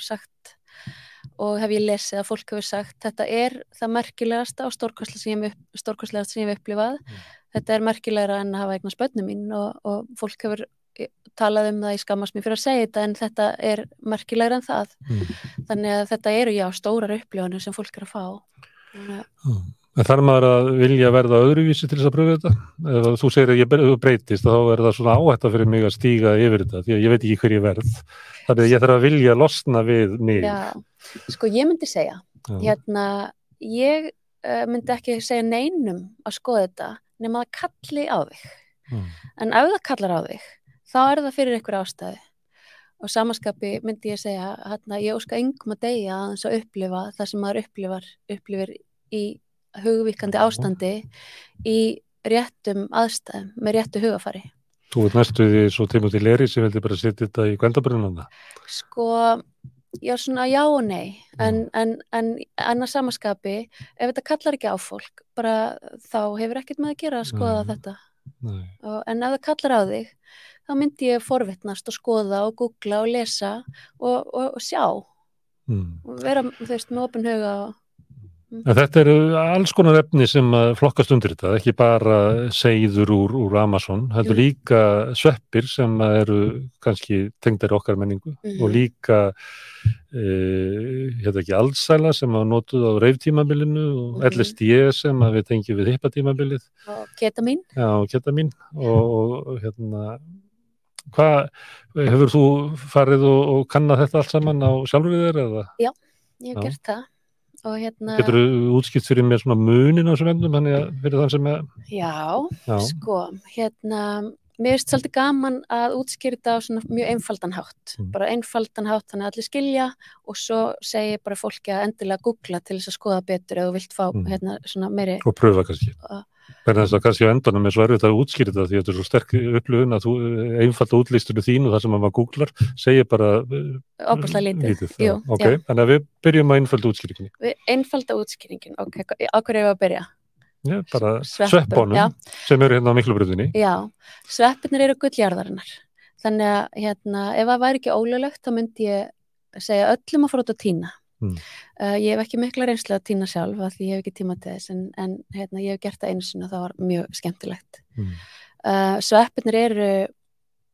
sagt og hef ég lesið að fólk hefur sagt þetta er það merkilegasta og stórkostlegast sem ég hef upplifað mm. þetta er merkilegra en að hafa eignar spönnum mín og, og fólk hefur talað um það í skammast mér fyrir að segja þetta en þetta er merkilegra en það mm. þannig að þetta eru já stórar upplifanir sem fólk er að fá mm. En þarf maður að vilja verða öðruvísi til þess að pröfu þetta? Ef þú segir að ég breytist þá er það svona áhætta fyrir mig að stíga yfir þetta því að ég veit ekki hver ég verð þannig að ég þarf að vilja losna við mig Já, sko ég myndi segja já. hérna, ég uh, myndi ekki segja neinum að skoða þetta nema að kalli á þig mm. en ef það kallar á þig þá er það fyrir einhver ástæði og samanskapi myndi ég segja hérna, ég óska yngum að deyja að þess að upplifa það sem maður upplifar upplifir í hugvíkandi ástandi í réttum aðstæðum með réttu hugafari Þú veit næstu því svo til leri sem veldi bara setja þetta í kvendabrunna Sko, já svona já og nei en, en, en annars samanskapi ef þetta kallar ekki á fólk bara þá hefur ekkert með að gera að skoða nei, þetta. Og, en ef það kallar á þig þá myndi ég forvittnast og skoða og googla og lesa og, og, og sjá. Mm. og vera, þú veist, með opin huga og mm. Þetta eru alls konar efni sem flokkast undir þetta, ekki bara segður úr, úr Amazon, er líka sveppir sem eru kannski tengdari okkar menningu mm -hmm. og líka e, hérna ekki allsæla sem hafa nótuð á reyftímabilinu og mm -hmm. LSD sem við tengjum við hippatímabilið og ketamin Já, ketamin og, og hérna Hvað, hefur þú farið og, og kannad þetta allt saman á sjálfur þér eða? Já, ég hef gert það og hérna... Getur þú útskipt fyrir mér svona munin á þessum endum, þannig að fyrir þann sem er... Já, Já, sko, hérna, mér finnst svolítið gaman að útskýrta á svona mjög einfaldan hátt, mm. bara einfaldan hátt þannig að allir skilja og svo segir bara fólki að endilega googla til þess að skoða betur eða þú vilt fá, mm. hérna, svona meiri... Og pröfa kannski. Og Þess að kannski á endanum er svo erfitt að útskýra þetta því að þetta er svo sterk upplöfun að þú einfalda útlýstunum þín og það sem maður googlar segir bara Óbúrslega uh, lítið, lítið. Jú, okay. Þannig að við byrjum að einfalda útskýringin Einfalda útskýringin, ok, á hverju er við að byrja? Já, bara sveppunum já. sem eru hérna á miklubröðinni Já, sveppinir eru gulljarðarinnar þannig að hérna, ef það væri ekki ólulegt þá myndi ég segja öllum að fara út á tína Mm. Uh, ég hef ekki mikla reynslu að týna sjálf að því ég hef ekki tíma til þess en, en hérna, ég hef gert það einu sinna og það var mjög skemmtilegt. Mm. Uh, sveppinir eru,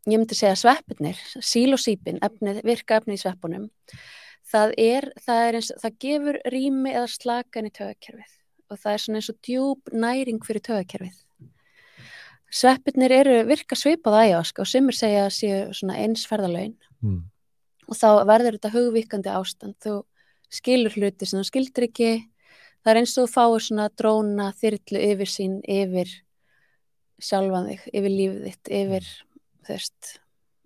ég myndi segja sveppinir, sílosípin, virka efni í sveppunum, það er, það er eins, það gefur rými eða slagan í tögakerfið og það er svona eins og djúb næring fyrir tögakerfið. Sveppinir eru virka svipað ægjask og semur segja að séu svona einsferðalögin mm. og þá verður þetta hugvíkandi ástand, þú skilur hluti sem þú skildur ekki. Það er eins og þú fáir svona dróna þyrlu yfir sín yfir sjálfan þig, yfir lífið þitt yfir þú veist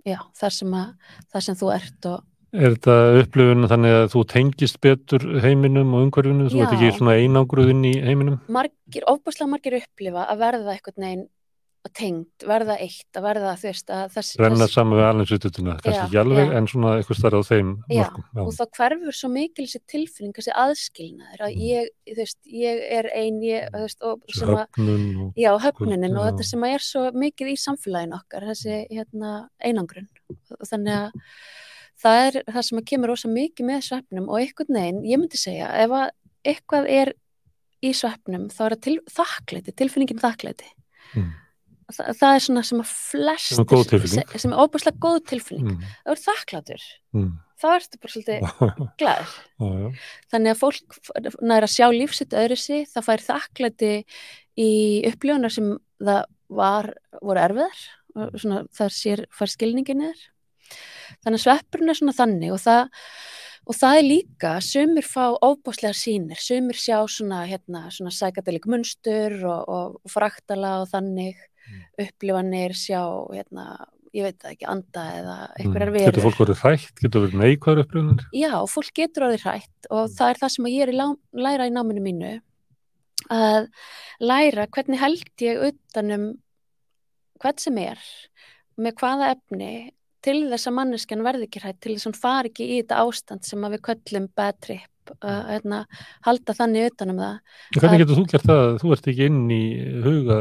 já, þar sem, að, þar sem þú ert og Er þetta upplifun þannig að þú tengist betur heiminum og umhverfinu, þú ert ekki svona einangruðinn í heiminum? Margir, ofbúslega margir upplifa að verða eitthvað neginn tengd, verða eitt, að verða þú veist að þessi... Renna saman við alvegnsututuna, kannski alveg, já. en svona eitthvað starf á þeim já. Já, og þá hverfur svo mikil þessi tilfinning, þessi aðskilnaður, að mm. ég, þú veist, ég er ein, ég, þú veist, og sem að... Höfnun og... Já, höfnunin og þetta sem að er svo mikið í samfélagin okkar, þessi, hérna, einangrun. Og þannig að það er það sem að kemur ósa mikið með svefnum og einhvern veginn, ég myndi segja, ef að eitthvað er í svefnum, þá er það til, þakklæti, tilfinningin þakklæti. Mm það, það er svona sem að flest sem, sem er óbúslega góð tilfinning. Mm. það er þakklatur mm. þá ertu bara svolítið glæður þannig að fólk næra sjá lífsitt öðru sig, það fær þakklati í uppljónar sem það var, voru erfiðar svona, það sér fær skilningin eður þannig að sveppurinn er svona þannig og það Og það er líka, sömur fá óbáslegar sínir, sömur sjá svona, hérna, svona sækatelik munstur og, og fraktala og þannig upplifanir, sjá hérna, ég veit ekki, anda eða einhverjar mm. verður. Getur fólk verið hrætt? Getur verið neikvæður upplifanir? Já, fólk getur verið hrætt og mm. það er það sem ég er að læra í náminu mínu að læra hvernig held ég utanum hvern sem er með hvaða efni til þess að manneskjan verði ekki hrætt til þess að hún fari ekki í þetta ástand sem að við köllum bad trip að hérna, halda þannig utanum það. Hvernig getur þú gert það? Þú ert ekki inn í huga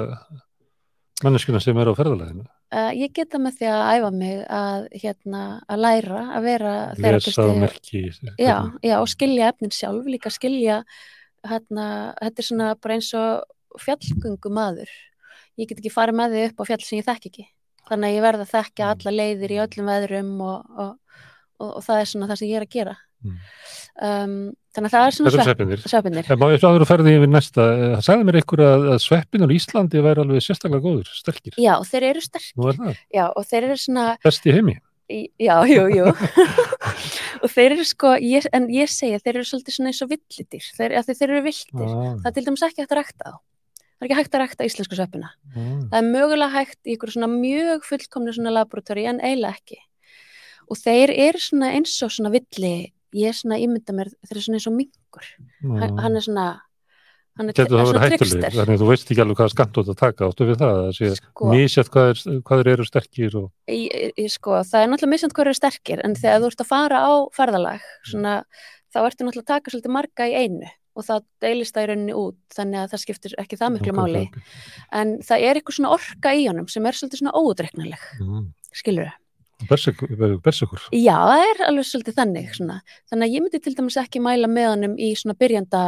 Manneskuna sem er á ferðaleginu? Uh, ég geta með því að æfa mig að, hérna, að læra, að vera Lesa og merki já, já, og skilja efnin sjálf, líka skilja hérna, þetta er svona bara eins og fjallgöngu maður ég get ekki farið með því upp á fjall sem ég þekk ekki þannig að ég verða að þekka mm. alla leiðir í öllum veðrum og, og, og, og það er svona það sem ég er að gera mm. um, þannig að það er svona sveppinir. sveppinir Má ég áður að ferði yfir næsta það sagði mér ykkur að, að sveppinur í Íslandi væri alveg sérstaklega góður, sterkir. Já, þeir eru sterkir. Já, og þeir eru svona Best í heimi. Já, jú, jú. Og þeir eru sko, ég, en ég segja þeir eru svolítið svona eins og villitir þeir, þeir eru vildir, ah. það er til dæmis ekki hægt að rækta á það er ekki hægt að rækta íslensku sveppina. Ah. það er mögulega hægt í ykkur svona mjög fullkomni svona laboratóri en eiginlega ekki. Og þeir eru svona eins og svona villi ég er svona ímynda mér þeir eru svona eins og mingur hann, hann er svona Getur það verið hættuleg þannig að þú veist ekki alveg hvað skant út að taka áttu við það? Að sé sko, mísjöld hvað, er, hvað eru sterkir og... ég, ég, sko, það er náttúrulega mísjöld hvað eru sterkir en þegar þú ert að fara á ferðalag svona, þá ertu náttúrulega að taka svolítið marga í einu og það deilist það í rauninni út þannig að það skiptir ekki það miklu máli. en það er eitthvað svona orka í honum sem er svolítið svona ódreiknileg mm. skilur þau? Bersekur? Já, það er alveg svolítið þannig svona. þannig að ég myndi til dæmis ekki mæla með honum í svona byrjanda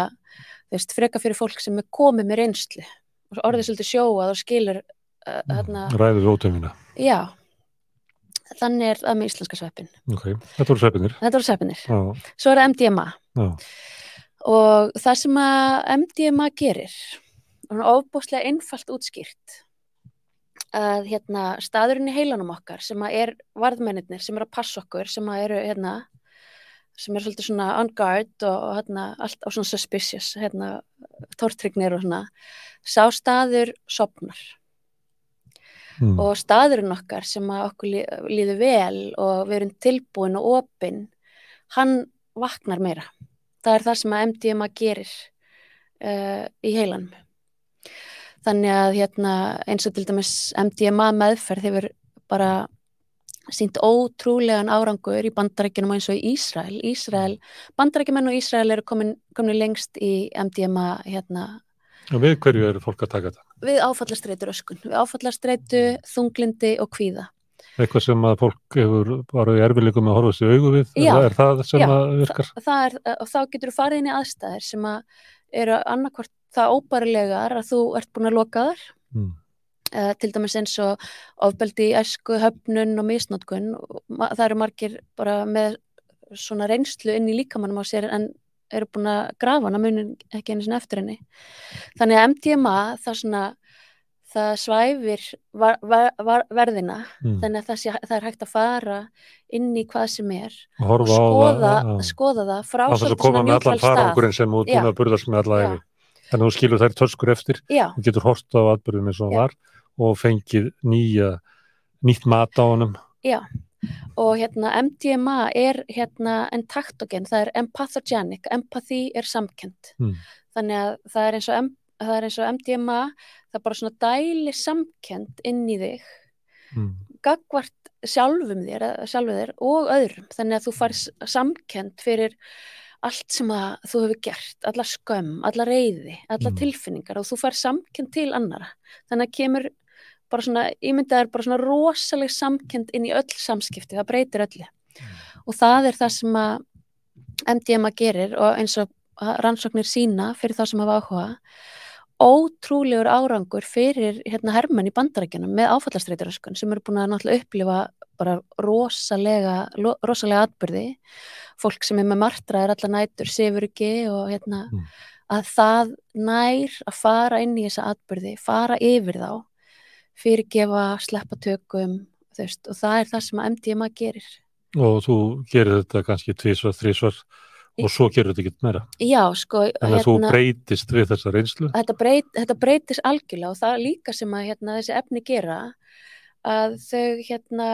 veist, freka fyrir fólk sem er komið með reynslu og orðið svolítið sjóað og skilur uh, hérna, Ræður ótöfina Já, þannig er það með íslenska sveppin okay. Þetta voru sveppinir Þetta voru sveppinir ah. Svo er það MDMA ah. og það sem að MDMA gerir ofbúslega einfalt útskýrt að hérna, staðurinn í heilanum okkar sem er varðmennir sem er að passa okkur sem eru hérna, sem er svolítið svona on guard og hérna, allt á svona suspicious hérna, tortrygnir og svona sá staður sopnar mm. og staðurinn okkar sem okkur líður vel og við erum tilbúin og opinn hann vaknar meira. Það er það sem að MDMA gerir uh, í heilanum þannig að hérna, eins og til dæmis MDMA meðferð hefur bara sínt ótrúlegan árangur í bandarækjunum eins og í Ísrael. Ísrael bandarækjumenn og Ísrael eru komin, komin lengst í MDMA hérna. Og við hverju eru fólk að taka þetta? Við áfallastreitur öskun, við áfallastreitu, þunglindi og kvíða. Eitthvað sem að fólk hefur bara í erfileikum að horfa sér augu við, já, er það sem já, að virkar? Já, það er, og þá getur þú farið inn í aðstæðir sem að eru annarkvort það óbærilegar að þú ert búin að loka þar mm. uh, til dæmis eins og ofbeldi í esku, höfnun og misnótkun það eru margir bara með svona reynslu inn í líkamannum á sér en eru búin að grafa hana munin ekki einu sinna eftir henni þannig að MDMA það svona það svæfir var, var, var, verðina mm. þannig að það, sé, það er hægt að fara inn í hvað sem er og skoða, það, skoða það frá svona njúkvæl stað. Sem út búin að burðast með alla efi. Þannig að þú skilur þær törskur eftir Já. og getur horta á atbyrðum eins og það var og fengið nýja, nýtt mat á honum. Já, og hérna MDMA er hérna en taktogen, það er empathogenic, empathy er samkend. Mm. Þannig að það er og, það er eins og MDMA það bara svona dæli samkend inn í þig mm. gagvart sjálfum þér, sjálfum þér og öðrum, þannig að þú far samkend fyrir allt sem að þú hefur gert, alla skömm, alla reyði, alla mm. tilfinningar og þú far samkend til annara. Þannig að kemur bara svona, ímyndaður bara svona rosaleg samkend inn í öll samskipti, það breytir öllu. Mm. Og það er það sem að MDMA gerir og eins og rannsóknir sína fyrir þá sem hafa áhuga ótrúlegur árangur fyrir hérna hermenn í bandarækjunum með áfallastreituröskun sem eru búin að náttúrulega upplifa bara rosalega rosalega atbyrði fólk sem er með martra er alla nætur sefur ekki og hérna mm. að það nær að fara inn í þessa atbyrði, fara yfir þá fyrirgefa, sleppa tökum veist, og það er það sem að MDMA gerir. Og þú gerir þetta kannski tvísvar, þrísvar og svo gerur þetta ekki meira. Já, sko. Þannig að hérna, þú breytist við þessa reynslu. Þetta, breyt, þetta breytist algjörlega og það líka sem að hérna, þessi efni gera að þau hérna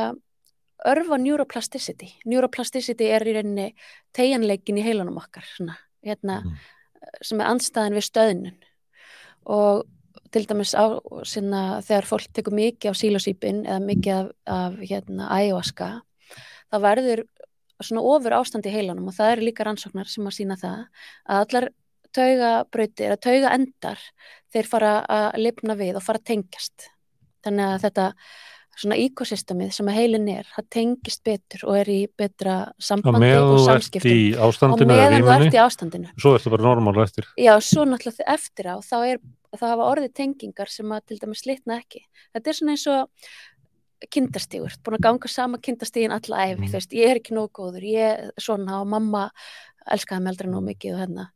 örfa neuroplasticity. Neuroplasticity er í rauninni tegjanleikin í heilanum okkar, svona, hérna, mm. sem er anstæðin við stöðnun og til dæmis á, sinna, þegar fólk tekur mikið á sílosýpin eða mikið af, af hérna, ayahuasca, það verður svona ofur ástand í heilanum og það eru líka rannsóknar sem að sína það að allar taugabrautir, að tauga endar þeir fara að lifna við og fara að tengjast. Þannig að þetta svona ekosystemið sem að heilin er það tengist betur og er í betra sambandi og samskipti og meðan þú ert í ástandinu. Svo ertu bara normála eftir. Já, svo náttúrulega eftir á þá, er, þá hafa orðið tengingar sem að til dæmis slitna ekki. Þetta er svona eins og kindastígur, búin að ganga sama kindastígin alla æfi, mm. þú veist, ég er ekki nóg góður ég er svona og mamma elskaði mig aldrei nóg mikið og hérna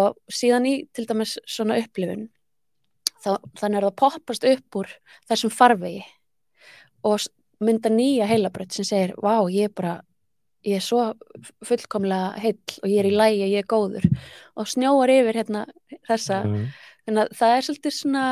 og síðan í til dæmis svona upplifun þá, þannig er það poppast upp úr þessum farvegi og mynda nýja heilabröð sem segir, vá, ég er bara ég er svo fullkomlega heill og ég er í lægi, ég er góður og snjóar yfir hérna þessa, mm. þannig að það er svolítið svona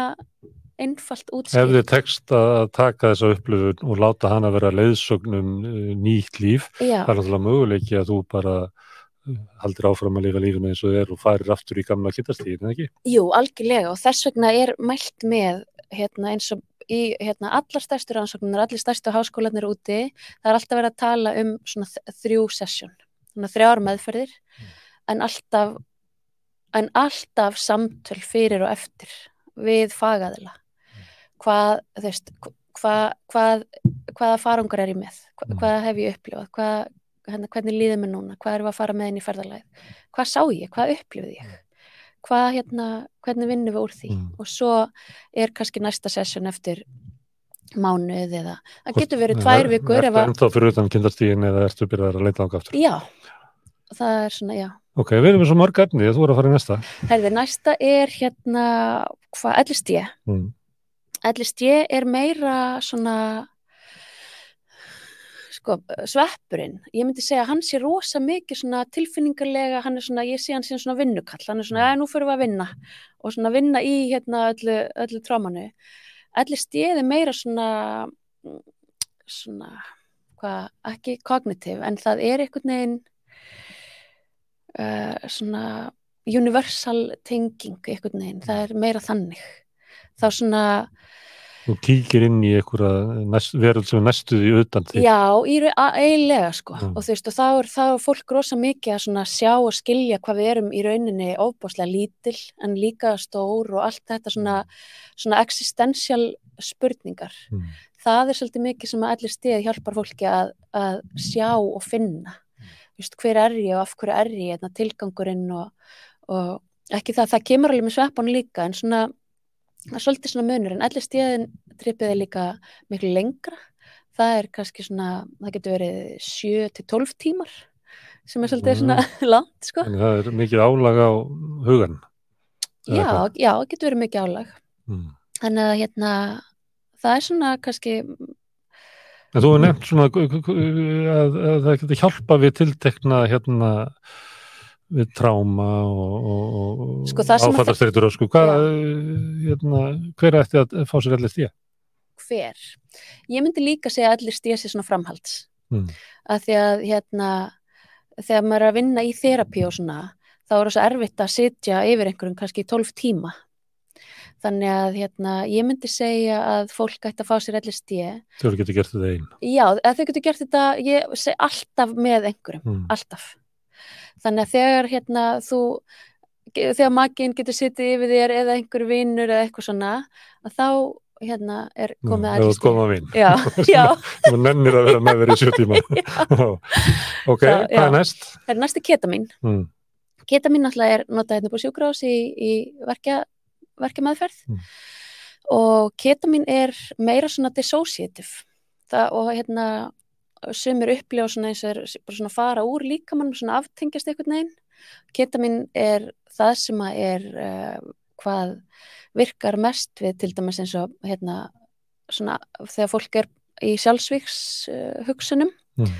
einfalt útskilt. Ef þið tekst að taka þessa upplifun og láta hana vera leiðsögnum eh, nýtt líf, Já. það er alltaf möguleiki að þú bara eh, haldir áfram að lifa lífinu eins og er og farir aftur í gamla kittastíðin, eða ekki? Jú, algjörlega og þess vegna er mælt með hérna, eins og í hérna, allar stærstu rannsóknir, allir stærstu háskólanir úti, það er alltaf verið að tala um svona þrjú sessjón, svona þrjár meðferðir, mm. en alltaf en alltaf samtöl fyrir og eftir við fagaðila hvað, þú veist, hvað, hvað, hvaða farangur er ég með, hvað, mm. hvað hef ég upplifað, hvað, hérna, hvernig líður mér núna, hvað er við að fara með inn í ferðarlæð, hvað sá ég, hvað upplifið ég, hvað, hérna, hvernig vinnum við úr því mm. og svo er kannski næsta sessjón eftir mánuð eða, það getur verið tvær vikur. Er það ennþá fyrir utan kindastígin eða ertu byrjað að leita ánga aftur? Já, það er svona, já. Ok, við erum við svo mörg efni, þú voru að fara í næsta. Herði, næsta er hérna, hvað, ellist ég? Mm. Ellist ég er meira svona sko, sveppurinn, ég myndi segja að hann sé rosa mikið tilfinningarlega, hann er svona, ég sé hann sé svona vinnukall, hann er svona, eða nú fyrir við að vinna og svona vinna í hérna öllu, öllu trámanu. Ellist ég er meira svona, svona, hvað, ekki kognitiv, en það er einhvern veginn uh, svona universal tenging einhvern veginn, það er meira þannig. Þá svona Þú kíkir inn í einhverja veröld sem er næstuði utan því. Já, eiginlega sko. Mm. Og þú veist, og þá er, þá er fólk rosa mikið að sjá og skilja hvað við erum í rauninni ofbáslega lítil en líka stór og allt þetta svona, svona existential spurningar. Mm. Það er svolítið mikið sem að allir stið hjálpar fólki að, að sjá og finna. Mm. Just, hver er ég og af hverju er ég, hérna, tilgangurinn og, og ekki það, það kemur alveg með sveppan líka en svona það er svolítið svona munur en allir stíðin trippið er líka miklu lengra það er kannski svona, það getur verið 7-12 tímar sem er svolítið svona mm. langt sko. en það er mikið álag á hugan já, já, það getur verið mikið álag mm. þannig að hérna það er svona kannski en þú hefur nefnt svona að, að það getur hjálpa við tiltekna hérna við tráma og, og sko, áfallastreitur og sko hvað, hérna, hver ætti að fá sér allir stíða? Hver? Ég myndi líka segja að allir stíða sér svona framhalds mm. að því að hérna þegar maður er að vinna í þerapi og svona þá er það svo erfitt að sitja yfir einhverjum kannski í 12 tíma þannig að hérna, ég myndi segja að fólk ætti að fá sér allir stíð Þau getur gert þetta einn Já, þau getur gert þetta, ég segi alltaf með einhverjum, mm. alltaf þannig að þegar hérna þú þegar makinn getur sittið yfir þér eða einhver vinnur eða eitthvað svona að þá hérna er komið að rýst koma vinn já, já. þú nennir að vera með verið í sjö tíma. Ok, Sá, hvað er næst? það er næstu ketamin. Mm. ketamin náttúrulega er notað hérna búið sjúkrás í, í verkja, verkja meðferð mm. og ketamin er meira svona dissociative. Það, og hérna sumir upplifa svona eins og er bara svona fara úr líkamann svona aftengjast eitthvað neginn ketamin er það sem að er uh, hvað virkar mest við til dæmis eins og hérna svona þegar fólk er í sjálfsvíks uh, hugsunum mm.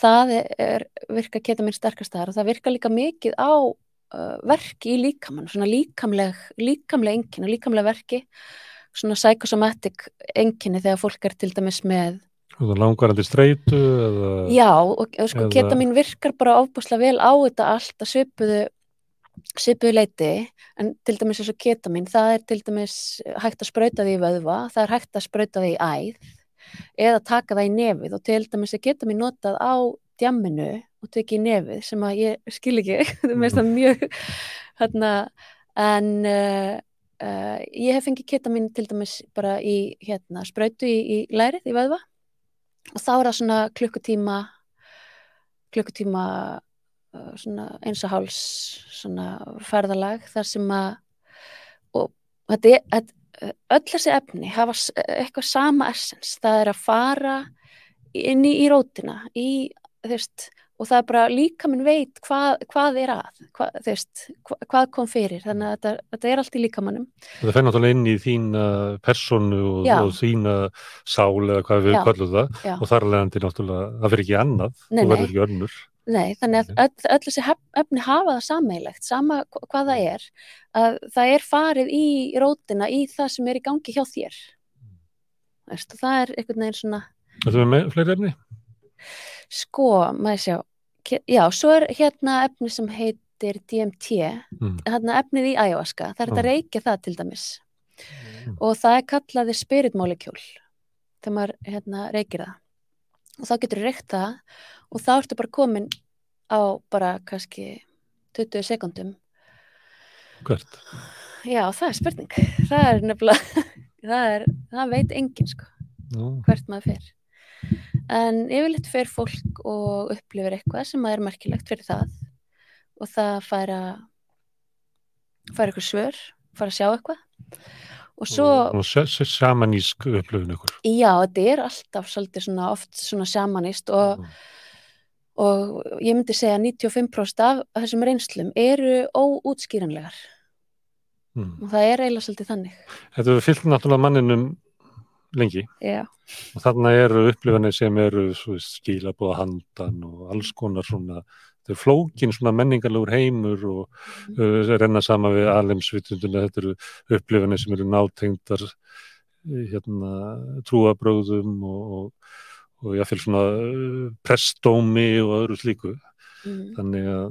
það er, virka ketamin sterkast þar og það virka líka mikið á uh, verki í líkamann svona líkamleg, líkamleg engin og líkamleg verki svona psychosomatic enginni þegar fólk er til dæmis með Langarandi streitu eða, Já, og sko eða... ketamin virkar bara ábúslega vel á þetta allt að svipuðu svipuðu leiti, en til dæmis eins og ketamin, það er til dæmis hægt að sprauta því í vöðva, það er hægt að sprauta því í æð, eða taka það í nefið og til dæmis er ketamin notað á djamminu og tekið í nefið sem að ég skil ekki, það er mest að mjög hérna, en uh, uh, ég hef fengið ketamin til dæmis bara í hérna, sprautu í, í lærið, í vöðva og þá er það svona klukkutíma klukkutíma uh, svona eins og háls svona ferðalag þar sem að og þetta er öll þessi efni hafa eitthvað sama essens, það er að fara inn í, í rótina í, þú veist og það er bara líka minn veit hvað, hvað er að, hvað, veist, hvað kom fyrir, þannig að þetta, þetta er allt í líka mannum. Það fer náttúrulega inn í þína personu og, og þína sál eða hvað við kallum það Já. og þar leðandi náttúrulega, það fyrir ekki annað, nei, þú verður ekki önnur. Nei, þannig að öll, öll þessi efni hafa það sameilegt, sama hvað það er, að það er farið í rótina í það sem er í gangi hjá þér. Veist, það er einhvern veginn svona... Er það með fleiri efni? Sko, maður sjá, já, svo er hérna efni sem heitir DMT, mm. hérna efnið í ayahuasca, það er þetta mm. reykja það til dæmis mm. og það er kallaði spirit molecule þegar maður hérna reykir það og þá getur þú reykt það og þá ertu bara komin á bara kannski 20 sekundum Hvert? Já, það er spurning það er nefnilega það, er, það veit enginn sko Nú. hvert maður fer en yfirleitt fer fólk og upplifir eitthvað sem er merkilegt fyrir það. Og það fær að fær eitthvað svör fær að sjá eitthvað. Og svo og samanísk upplifin ykkur. Já, þetta er alltaf svolítið svona oft svona samanist og, mm. og ég myndi segja 95% af þessum reynslum eru óútskýranlegar. Mm. og það er eiginlega svolítið þannig. Þetta er fyllt náttúrulega manninum lengi Já. og þarna eru upplifanir sem eru skilabóða handan og alls konar svona þetta er flókin svona menningarlegur heimur og mm. uh, renna sama við alemsvitunduna, þetta eru upplifanir sem eru nátengdar hérna, trúabröðum og, og, og jáfnveil svona uh, pressdómi og öðru slíku mm. þannig að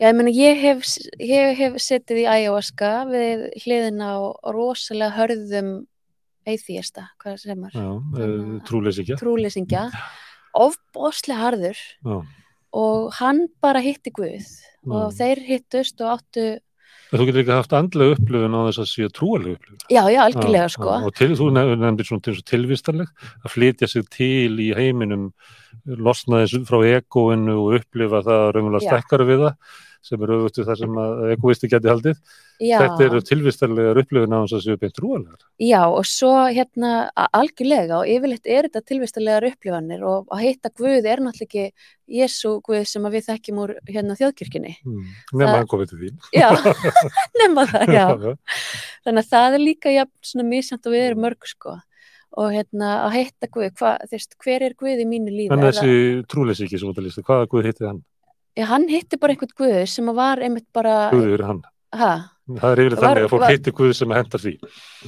Já, ég menna, ég hef, ég hef setið í ayahuasca við hliðin á rosalega hörðum atheista, hvað sem er. Uh, trúlesingja trúlesingja, ofboslega harður. Já. og hann bara hitti Guð. Já. og þeir hittust og áttu Þú getur ekki haft andlega upplöfun á þess að séu trúalega upplöfun Já, já, algjörlega já, sko. og til, þú nefndir svona til tilvistarleg að flytja sig til í heiminum losna þessu frá egoinu og upplifa það raunverulega stekkara við það sem eru auðvitað það sem egoisti geti haldið. Já. Þetta eru tilvistarlegar upplifin á þess að séu beint trúalega. Já og svo hérna algjörlega og yfirleitt er þetta tilvistarlegar upplifanir og að heita Guð er náttúrulega ekki Jésu Guð sem við þekkjum úr hérna þjóðkirkjunni. Mm. Nefna hann komið til því. Já, nefna það, já. Þannig að það er líka ja, svona mísjönd og við erum mörg sko og hérna að heita Guð, hva, þvist, hver er Guð í mínu lífi? Þannig að þessi trúleysi ekki sem þú listu, hvaða Guð heitið hann? Já, hann hitti bara einhvern guð sem var einmitt bara... Guður hann. Hæ? Það er yfirlega þannig að fólk var... hitti guð sem að henda því.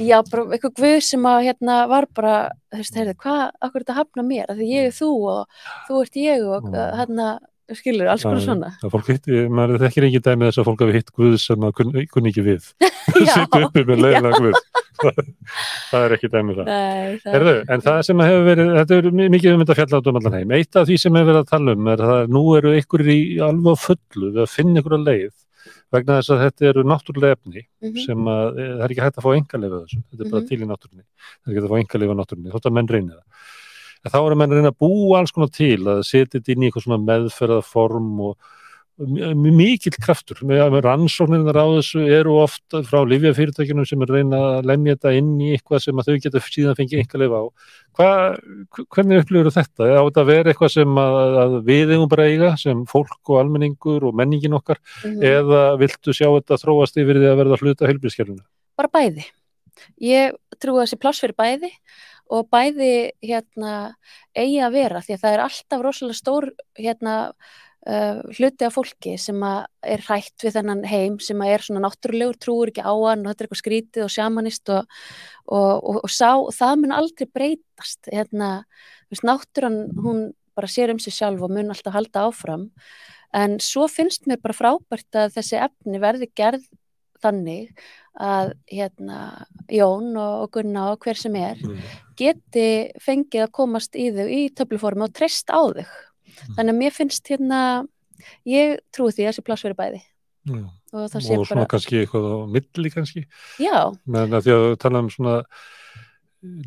Já, bara einhvern guð sem að hérna var bara, þú veist, heyrðu, hvað, akkur þetta að hafna mér? Því ég er þú og þú ert ég og mm. hérna, skilur, alls konar svona. Það fólk hitt, maður þekkir ekki dæmi þess að fólk hafi hitt Guð sem að kunni kun ekki við. Sittu uppi með leiðina Guð. Það er ekki dæmi það, Nei, það Herðu, en það sem hefur verið þetta er mikið um þetta fjallátt um allan heim. Eitt af því sem hefur verið að tala um er að nú eru ykkur í alveg fullu við að finna ykkur að leið vegna þess að þetta eru náttúrulega efni mm -hmm. sem að eh, það er ekki hægt að fá engalega þessu, þetta er bara mm -hmm. til í náttúrunni. Það er ekki hægt að fá engalega náttúrunni, þótt að menn reynir það en þá eru menn að reyna að búa alls konar til að setja þetta inn í eitthvað svona meðferðaform og mikill kraftur, með rannsóknirnar á þessu eru ofta frá livjafyrirtækjunum sem er reyna að lemja þetta inn í eitthvað sem að þau geta síðan fengið einhver leif á. Hva, hvernig upplifur þetta? Á þetta að vera eitthvað sem að, að við eigum bara eiga sem fólk og almenningur og menningin okkar mm eða viltu sjá þetta þróast yfir því að verða hluta heilbíðskjörnuna? Bara bæði. Ég trú að þessi pláss fyrir bæði og bæði hérna, eigi að vera því að það er alltaf rosalega stór hérna, uh, hluti af fólki sem er hrætt við þennan heim sem er svona náttúrulegur, trúur ekki á hann og þetta er eitthvað skrítið og sjamanist og, og, og, og sá, það mun aldrei breytast hérna, náttúran hún bara sér um sig sjálf og mun alltaf halda áfram. En svo finnst mér bara frábært að þessi efni verði gerð þannig að hérna, Jón og Gunna og hver sem er mm. geti fengið að komast í þau í töfluformi og treyst á þau. Mm. Þannig að mér finnst hérna, ég trúi því að þessi pláss verið bæði. Mm. Og, og svona bara... kannski eitthvað á milli kannski. Já. Menn að því að tala um svona,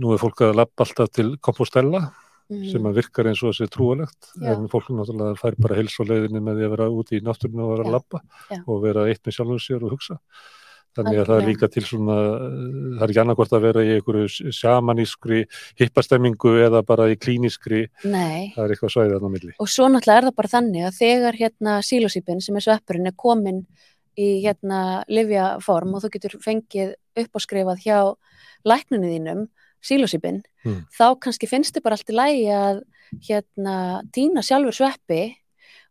nú er fólk að lappa alltaf til kompostella Mm. sem að virkar eins og þessi trúalegt Já. en fólk náttúrulega fær bara hils og leiðinni með því að vera úti í náttúrinu og vera að lappa og vera eitt með sjálfum sér og hugsa Þannig að það er líka til svona, það er ekki annarkort að vera í einhverju sjamanískri hippastemmingu eða bara í klíniskri, Nei. það er eitthvað svæðið þannig á milli. Og svo náttúrulega er það bara þannig að þegar hérna sílosýpin sem er sveppurinn er komin í hérna livjaform og þú getur fengið upp og skrifað hjá læknunni þínum, sílosýpin, hmm. þá kannski finnst þið bara allt í lægi að hérna týna sjálfur sveppi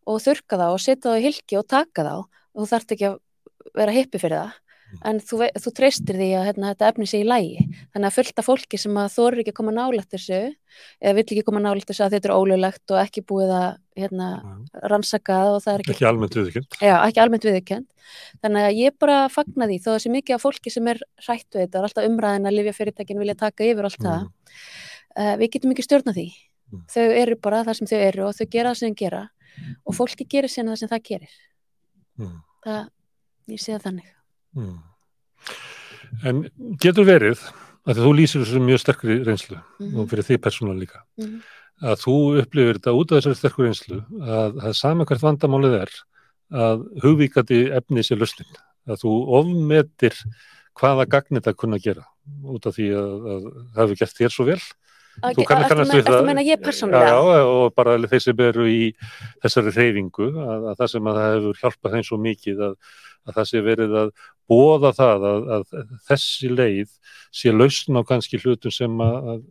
og þurka þá og setja þá í hilki og taka þá og þú þarft ekki að vera hippi fyrir það en þú, þú treystir því að hérna, þetta efni sé í lægi þannig að fullta fólki sem að þóru ekki að koma nálægt þessu eða vill ekki koma nálægt þessu að þetta er ólulegt og ekki búið að hérna, rannsakað og það er ekki, ekki almennt viðkjönd já, ekki almennt viðkjönd þannig að ég bara fagna því þó að sé mikið af fólki sem er hrætt við þetta og alltaf umræðin að livjafyrirtækin vilja taka yfir allt mm. það uh, við getum ekki stjórna því. Mm. þau eru bara það sem þau eru og þau gera það sem þau gera og fólki gerir sérna það sem það gerir. Mm. það, ég sé það þannig Mm. En getur verið, að þú lýsir þessu mjög sterkri reynslu mm -hmm. og fyrir því persónulega líka, mm -hmm. að þú upplifir þetta út af þessari sterkri reynslu að það er sama hvert vandamálið er að hugvíkati efni sér lusnin, að þú ofmetir hvaða gagnir það kunna gera út af því að, að það hefur gert þér svo vel Þú kannast við það. Já, já, og bara þeir sem eru í þessari hreyfingu, að, að það sem að það hefur hjálpað þeim svo mikið að, að það sé verið að bóða það að, að þessi leið sé lausn á kannski hlutum sem að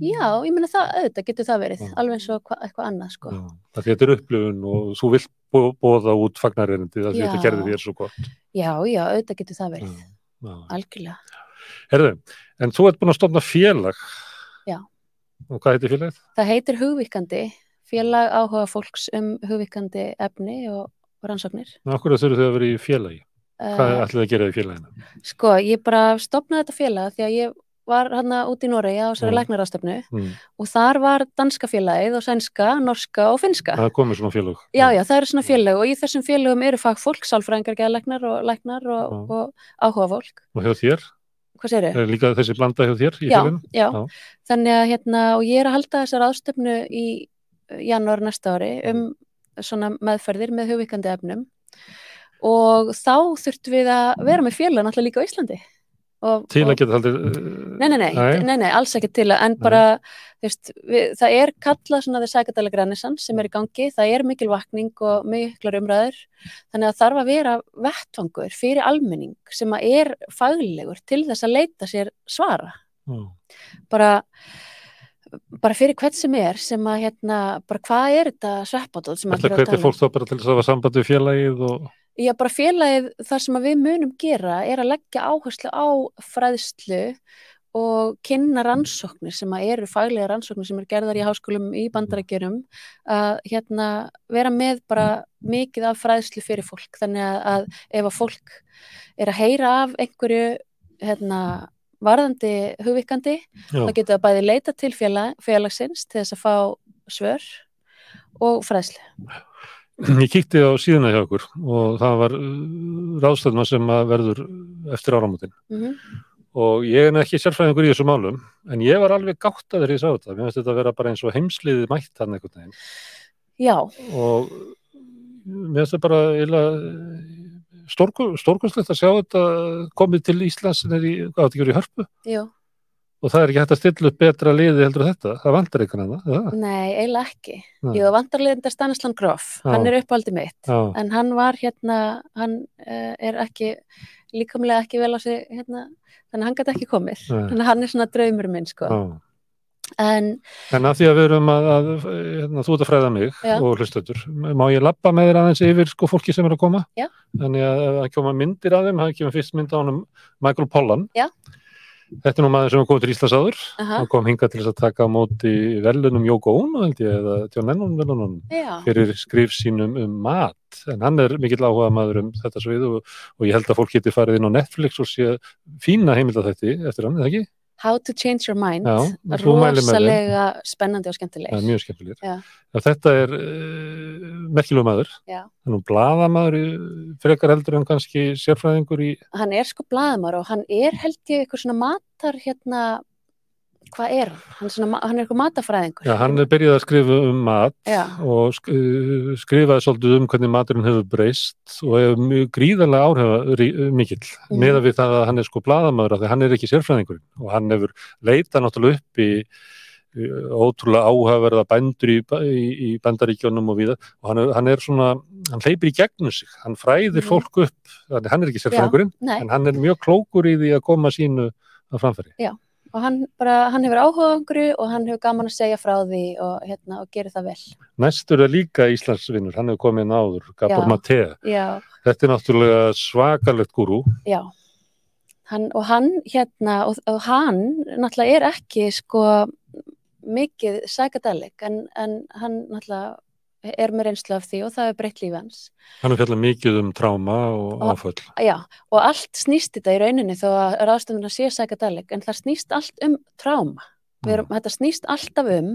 Já, ég menna það, auðvitað getur það verið, já. alveg eins og hva, eitthvað annað sko. Já, það getur upplifun og þú vilt bóða út fagnarreynandi það getur gerðið þér svo gott. Já, já, auðvitað getur það verið, já, algjörlega. Herðu, en þú ert búin að stofna félag. Já. Og hvað heitir félagið? Það heitir Hugvíkandi, félag áhuga fólks um hugvíkandi efni og rannsóknir. Akkur þurftu þau að vera í félagi? Hvað uh, ætlaði að gera í félaginu? Sko, ég bara stopnaði þetta félag því að ég var hérna út í Noregi á þessari mm. læknarastöfnu mm. og þar var danska félagið og sænska, norska og finska. Það komið svona félag? Já, já, það eru svona félag og í þessum félagum eru fagfólk, sálfræðingar, geðalæknar og læknar og, og, og áhuga fólk. Og hjá þér? Hvað sér þið? Er líka þessi blanda hjá þér í félaginu? Já, já, þannig að hérna, og ég er að halda þessar ástöfnu í janúar næsta ári um svona meðferðir með hugvíkandi efnum. Og þá þurftum við að vera með félag náttúrulega líka á Íslandi. Og, til að geta haldið nei nei nei, nei, nei, nei, alls ekki til að en bara, veist, við, það er kallað svona þeir sækadalega grænisann sem er í gangi. Það er mikil vakning og miklar umræður. Þannig að þarf að vera vettvangur fyrir almenning sem að er faglegur til þess að leita sér svara. Mm. bara bara fyrir hvert sem er sem að hérna, bara hvað er þetta sveppátóð sem að Þetta hvernig fólk þá bara til þess að hafa samband við félagið og Já, bara félagið þar sem við munum gera er að leggja áherslu á fræðslu og kynna rannsóknir sem eru faglega rannsóknir sem eru gerðar í háskólum í bandarækjurum að hérna, vera með bara mikið af fræðslu fyrir fólk. Þannig að, að ef að fólk er að heyra af einhverju hérna, varðandi hugvikandi Já. þá getur það bæði leita til félag, félagsins til þess að fá svör og fræðslu. Ég kíkti á síðuna hjá okkur og það var uh, ráðstöðma sem verður eftir áramöndin mm -hmm og ég er ekki sérfræðingur í þessu málum en ég var alveg gátt að þeirri sá þetta. Mér finnst þetta að vera bara eins og heimsliði mætt hann veginn. Já. og mér finnst þetta bara stórkvæmslegt að sjá þetta komið til Íslands í, í hörpu? Já. og það er ekki hægt að stilla upp betra liði heldur þetta, það vantar einhvern veginn Nei, eiginlega ekki. Jú, það vantar liðindar Stanislan Groff, hann er uppaldið mitt. Já. en hann var hérna hann uh, er ekki líkamlega ekki vel á sig hérna þannig að hann gæti ekki komið. Þannig að hann er svona draumur minn sko. Ah. En, en að því að við erum að, að hérna, þú ert að fræða mig já. og hlustötur, má ég lappa með þér aðeins yfir sko fólki sem er að koma já. þannig að það koma myndir af þeim það kemur fyrst mynd á hann Michael Pollan já Þetta er nú maður sem kom til Íslands áður uh -huh. hann kom hinga til þess að taka á móti velunum Jóko Ono held ég eða John Lennon velunum fyrir skrif sínum um mat en hann er mikill áhuga maður um þetta svið og, og ég held að fólk geti farið inn á Netflix og sé fína heimilda þetta eftir hann, eða ekki? How to Change Your Mind rosalega spennandi og skemmtileg. Ja, mjög skemmtileg. Þetta er uh, eh, merkilug maður hann er bladamadur frekar heldur en kannski sérfræðingur í hann er sko bladamadur og hann er held ég eitthvað svona matar hérna hvað er hann? Er, svona, hann er eitthvað matafræðingur. Já, hann er byrjað að skrifa um mat Já. og skrifaði svolítið um hvernig maturinn hefur breyst og hefur mjög gríðarlega áhrif mikill mm. með að við það að hann er sko bladamöður af því hann er ekki sérfræðingurinn og hann hefur leitað náttúrulega upp í ótrúlega áhugaverða bændur í, í, í bandaríkjónum og viða og hann er, hann er svona, hann leipir í gegnum sig, hann fræðir mm. fólk upp, hann er ekki sérfræðingurinn en hann er mjög klókur í því að koma sínu að framfæri. Já og hann, bara, hann hefur áhuga á einhverju og hann hefur gaman að segja frá því og, hérna, og gerir það vel. Næstur er líka Íslandsvinnur, hann hefur komið inn áður, Gabor Maté. Þetta er náttúrulega svakalegt gúrú. Já, hann, og hann hérna, og, og hann náttúrulega er ekki sko mikið psychedelic en, en hann náttúrulega er með reynslu af því og það er breytt lífi hans. Hann er fjallar mikið um tráma og áföll. Já, og allt snýst þetta í rauninni þó að ráðstönduna sé sækadaleg, en það snýst allt um tráma. Erum, mm. þetta snýst alltaf um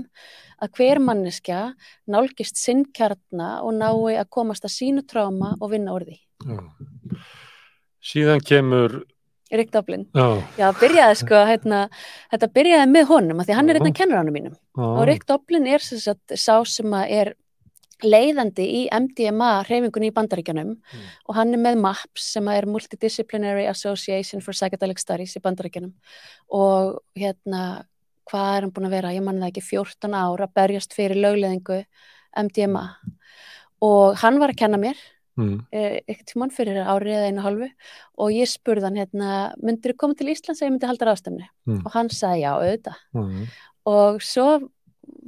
að hver manneskja nálgist sinn kjarna og nái að komast að sínu tráma og vinna því. Já. Síðan kemur Rick Doblin. Já. Já, byrjaði sko, hérna, þetta byrjaði með honum, af því hann er einn af kennuránum mínum. Já. Og Rick Doblin er sagt, sá sem er leiðandi í MDMA hreyfingunni í bandaríkjanum mm. og hann er með MAPS sem er Multidisciplinary Association for Psychedelic Studies í bandaríkjanum og hérna hvað er hann búin að vera, ég manna það ekki 14 ára að berjast fyrir lögleðingu MDMA og hann var að kenna mér mm. ekkert tímann fyrir árið eða einu halvu og ég spurði hann hérna myndir þú koma til Íslands eða ég myndi halda ráðstöfni mm. og hann sagði já auðvitað mm. og svo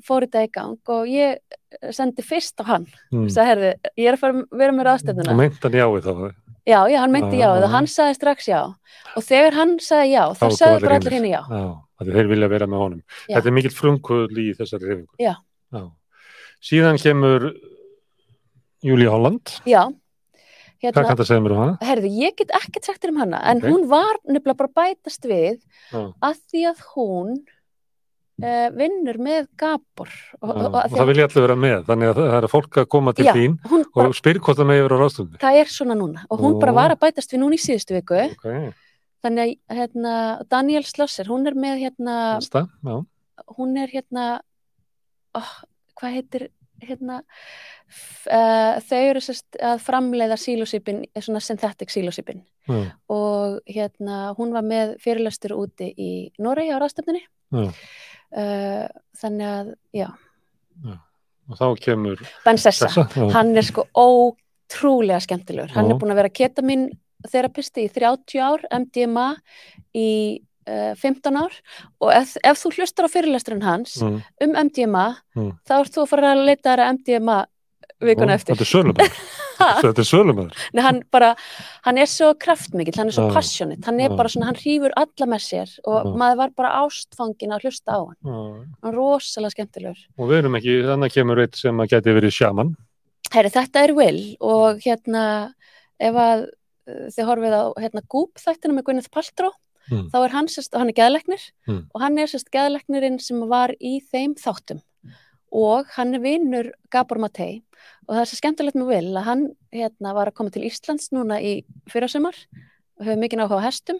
fór þetta í gang og ég sendi fyrst á hann. Mm. að herði, ég er að fara, vera með aðstönduna og meinti hann já í það já, já, hann meinti já, og hann sagði strax já. Og þegar hann sagði já, þá sagði bara allir henni já. Þeir vilja vera með honum. Já. þetta er mikill frumkvöld í þessari reyfingu já. já. Síðan kemur Júlí Holland. Já. Hérna, Hvað kannst það segja mér um hana? Herði, ég get ekki sagt þér um hana, en okay. hún var nefnilega bara bætast við ah. að því að hún uh, vinnur með Gabor og, og, og, það vil ég allir vera með þannig að það er fólk að koma til já, þín og spyr hvort það með yfir á ráðstöndi það er svona núna og hún bara var að bætast við núna í síðustu viku. Okay. þannig að hérna, Daniel Slosser hún er með hérna Næsta, hún er hérna oh, hvað heitir hérna uh, þau eru sérst að framleiða sílosýpin, svona synthetic sílosýpin og hérna hún var með fyrirlastur úti í Noregi á ráðstöndinni uh, þannig að, já. já. Og þá kemur Bensessa, hann er sko ótrúlega skemmtilegur, hann er búin að vera ketamin þerapisti í 30 ár MDMA í uh, eh, 15 ár. Og ef, ef þú hlustar á fyrirlesturinn hans mm. um MDMA mm. þá ert þú að fara að leita þaðra MDMA vikuna eftir. Þetta er sölubæk þetta er sölumöður Nei, hann bara, hann er svo kraftmikill hann er svo passionate, hann er bara svona hann hrýfur alla með sér og maður var bara ástfangin að hlusta á hann. Hann er rosalega skemmtilegur. Og við erum ekki, þannig kemur eitt sem að geti verið sjaman. Herri, þetta er Will og hérna ef að uh, þið horfið á hérna Goop þættinu með Gwyneth Paltrow mm. þá er hann sérst, og hann er geðleiknir mm. og hann er sérst geðleiknirinn sem var í þeim þáttum. Og hann er vinnur Gabor Matei og það er svo skemmtilegt með Will að hann hérna var að koma til Íslands núna í fyrrasumar og hefur mikið náttúrulega á hestum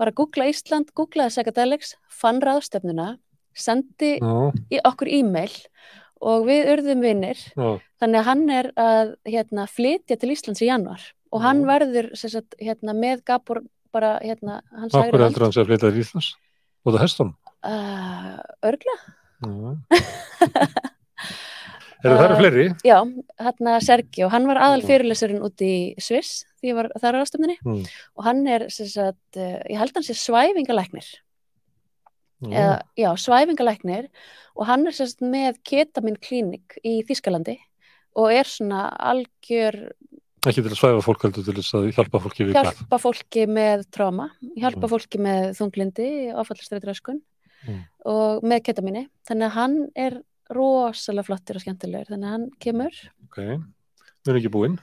var að googla Ísland, googlaði Psychedelics fann ráðstöfnuna sendi no. í okkur e-mail og við urðum vinnir no. þannig að hann er að hérna, flytja til Íslands í januar og hann verður sagt, hérna, með Gabor bara hérna Akkur heldur hann sé að flytja til Íslands? Og það hestum? Uh, örgla Er það eru fleiri? Uh, já, hérna Sergi og hann var aðal fyrirlesurinn út í Sviss því var, það er ástöfninni mm. og hann er, sagt, uh, ég held hans er svæfingalæknir mm. eða, já, svæfingalæknir og hann er sagt, með ketamin klínik í Þískalandi og er svona algjör Ekki til að svæfa fólk heldur til þess að hjálpa fólki við Hjálpa hvað? fólki með tráma, hjálpa mm. fólki með þunglindi, áfallastræðiræskun mm. og með ketamini. Þannig að hann er rosalega flottir og skemmtilegur. Þannig að hann kemur. Ok, við erum ekki búinn.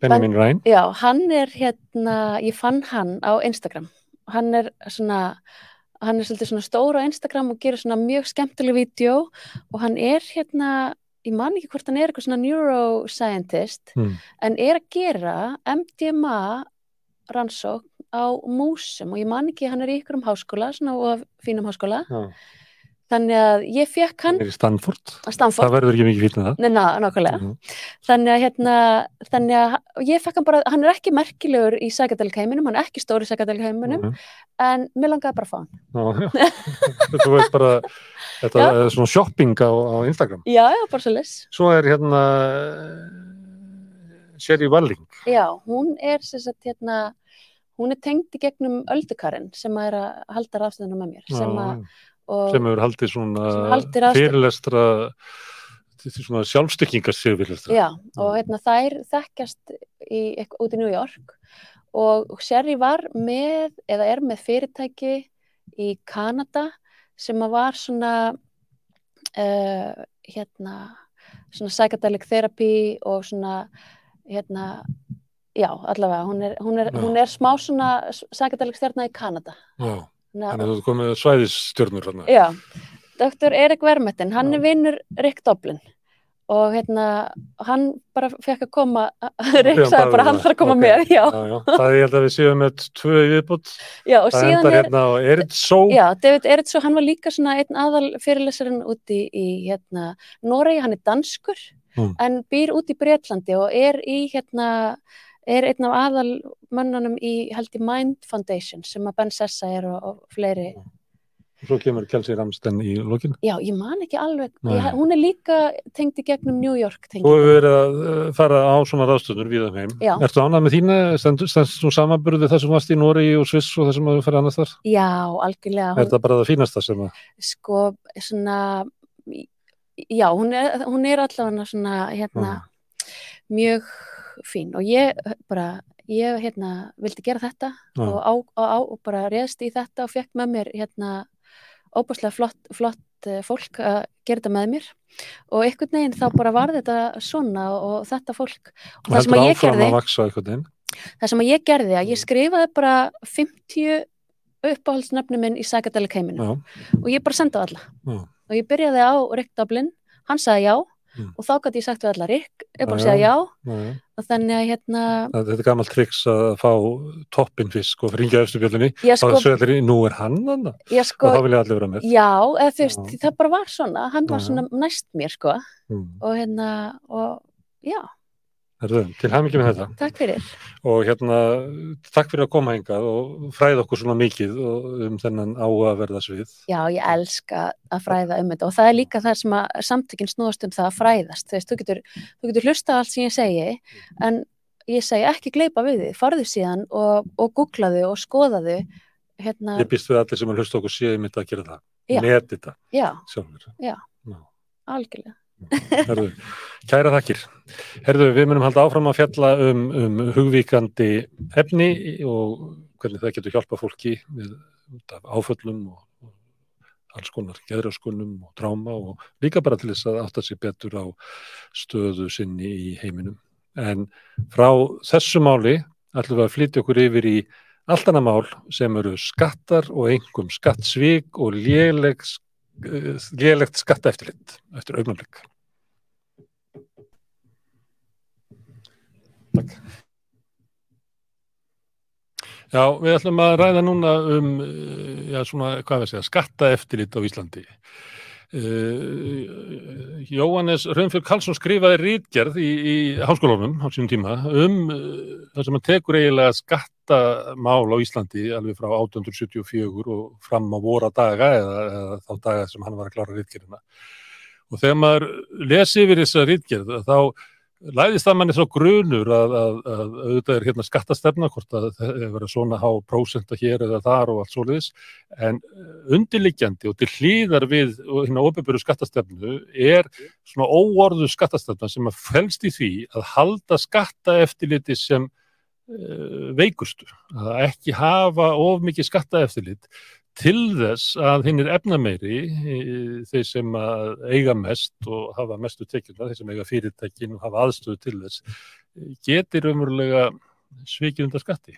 Benjamin Ryan. Já, hann er hérna, ég fann hann á Instagram. Hann er svona, hann er svolítið svona stóra á Instagram og gerir svona mjög skemmtileg vídeo og hann er hérna ég man ekki hvort hann er eitthvað svona neuroscientist mm. en er að gera MDMA rannsók á músum og ég man ekki hann er í ykkur um háskóla svona og fínum háskóla ja. Þannig að ég fekk hann Stanford, Stanford. það verður ekki mikið fyrir það Nei, ná, nákvæmlega mm. þannig að hérna þannig að ég fekk hann bara, hann er ekki merkilegur í sækadalkheiminum, hann er ekki stóri í sækadalkheiminum mm. en mér langaði bara að fá hann Þú veist bara Þetta já. er svona shopping á, á Instagram. Já, já, bara svo les. Svo er hérna Sherry Walling. Já, hún er sagt, hérna, hún er tengd í gegnum öldukarinn sem að er að halda rafstöðunum með mér. Sem, að, sem hefur haldið svona fyrirlestra svona sjálfstykkingarsfyrirlestra. Já, og hérna þær þekkjast í, út í New York. Og Sherry var með, eða er með fyrirtæki í Kanada sem var svona uh, hérna svona psychedelic therapy og svona hérna já allavega hún er, hún er, hún er smá svona psychedelic stjárna í Kanada. Já, þannig að þú komið svæðisstjórnur Já, doktor Erik Vermetin hann er vinnur Rick Doblin og hérna hann bara fekk að koma Rík sagði bara hann þarf að koma okay. með já. Já, já. það er ég held að við séum með tvö viðbútt það endar hérna á Eridsó já, David Eridsó, hann var líka svona einn aðal fyrirlesarinn úti í hérna, Noregi, hann er danskur mm. en býr út í Breitlandi og er í hérna er einn af aðal mannanum í held í Mind Foundation sem að Ben Sessa er og, og fleiri. Og svo kemur Kelsey Ramsten í lokin. Já, ég man ekki alveg. Ég, hún er líka tengd í gegnum New York. Þú hefur verið að uh, fara á svona ráðstöður við þeim heim. Ertu ánað með þína? Stendur þú samanburðið þessum varst í Nóri og Sviss og þessum að þú ferði annars þar? Já, algjörlega. Hún... Er það bara það fínasta sem að? Sko, svona, já, hún er, hún er allavega svona, hérna, mjög fín og ég bara, ég, hérna, vildi gera þetta mm. og, á, og, á, og bara reðst í þetta og fekk með mér, hérna, óbúslega flott, flott eh, fólk að gera þetta með mér. Og einhvern veginn þá bara var þetta svona og þetta fólk og, og það sem að ég gerði það sem að ég gerði að ég skrifaði bara 50 uppáhaldsnöfnum minn í Sækadæli keiminu og ég bara sendaði alla. Já. og ég byrjaði á Rick Dublin hann sagði já mm. og þá gæti ég sagt við allar Rick, ég bara segja já, já. og þannig að hérna Þetta er gammalt triks að fá toppin fisk og ringja eftir björnunni sko, þá er það nú er hann þannig sko, og þá vilja allir vera með. Já, eða, veist, það bara var svona hann var svona næst mér sko. Mm. og hérna, og já Herðu, til hafmyggjum með þetta. Takk fyrir. Og hérna, takk fyrir að koma hengað og fræða okkur svona mikið um þennan áaverða svið. Já, ég elska að fræða um þetta og það er líka það sem að samtökinn snúast um það að fræðast. Veist, þú getur, þú getur hlusta allt sem ég segi, en ég segi ekki gleipa við þið, farðu síðan og, og googlaðu og skoðaðu. Hérna... Ég býst við allir sem að hlusta okkur séu mitt að gera það. Neti þetta. Já, Já. algjörlega Herðu, kæra þakkir. Herðu, við munum halda áfram að fjalla um, um hugvíkandi efni og hvernig það getur hjálpa fólki við áföllum og, alls konar geðraskunum og dráma og líka bara til þess að átta sér betur á stöðu sinni í heiminum. En frá þessu máli ætlum við að flytja okkur yfir í allt annað mál sem eru skattar og einhverjum skattsvík og lélegs lélægt skattaeftirlit eftir augnablik. Takk. Já, við ætlum að ræða núna um já, svona, hvað við segja, skattaeftirlit á Íslandi. Uh, Jóhannes Raunfjörg Karlsson skrifaði rítgerð í, í háskólunum á sínum tíma um uh, það sem að tekur eiginlega skattamál á Íslandi alveg frá 1874 og fram á vora daga eða, eða þá daga sem hann var að klára rítgerðina og þegar maður lesi yfir þessa rítgerð þá læðist það manni svo grunur að, að, að auðvitað er hérna skattastefna hvort að það er verið svona há prósenta hér eða þar og allt svoleiðis en eh, undirliggjandi og til hlýðar við hérna óbyrgur skattastefnu er svona óorðu skattastefna sem að felst í því að halda skattaeftiliti sem uh, veikustu, að ekki hafa of mikið skattaeftilit til þess að hinn er efnameiri þeir sem eiga mest og hafa mestu tekjuna, þeir sem eiga fyrirtækin og hafa aðstöðu til þess getur umverulega svikið undan skatti.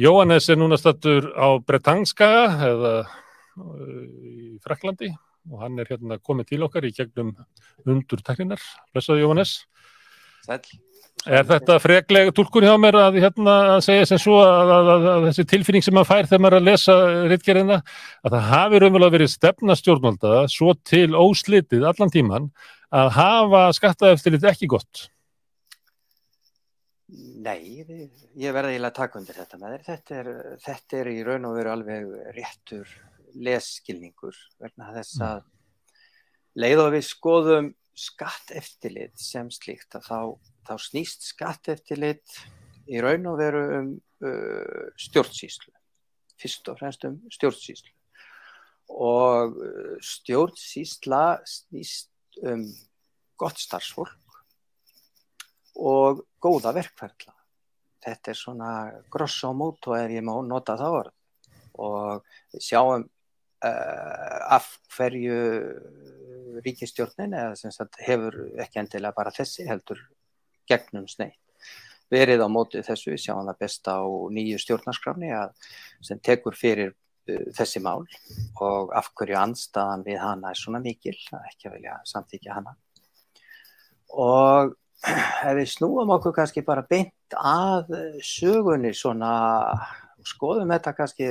Jóhannes er núna stattur á Bretangskaga eða í Fraklandi og hann er hérna komið til okkar í gegnum undur tekninar. Blessaði Jóhannes. Sæl. Er þetta fregleg tólkur hjá mér að, hérna, að segja sem svo að, að, að þessi tilfinning sem maður fær þegar maður er að lesa rittgerðina að það hafi raunverulega verið stefnastjórnvalda svo til óslitið allan tíman að hafa skattaeftirlit ekki gott? Nei, ég verði eiginlega að taka undir þetta með þér. Þetta er, þetta er í raun og veru alveg réttur leskilningur verna þess mm. að leið og við skoðum skatteftirlit sem slíkt að þá þá snýst skatteftilit í raun og veru um uh, stjórnsýslu, fyrst og fremst um stjórnsýslu. Og uh, stjórnsýsla snýst um gott starfsfólk og góða verkferðla. Þetta er svona grosso moto ef ég má nota það orð. Og við sjáum af hverju ríkistjórnin eða sem sagt hefur ekki endilega bara þessi heldur gegnum sneitt verið á mótið þessu, við sjáum það best á nýju stjórnarskrafni sem tekur fyrir uh, þessi mál og af hverju anstaðan við hana er svona mikil, ekki að vilja samþykja hana. Og ef við snúum okkur kannski bara beint að sögunni svona, skoðum þetta kannski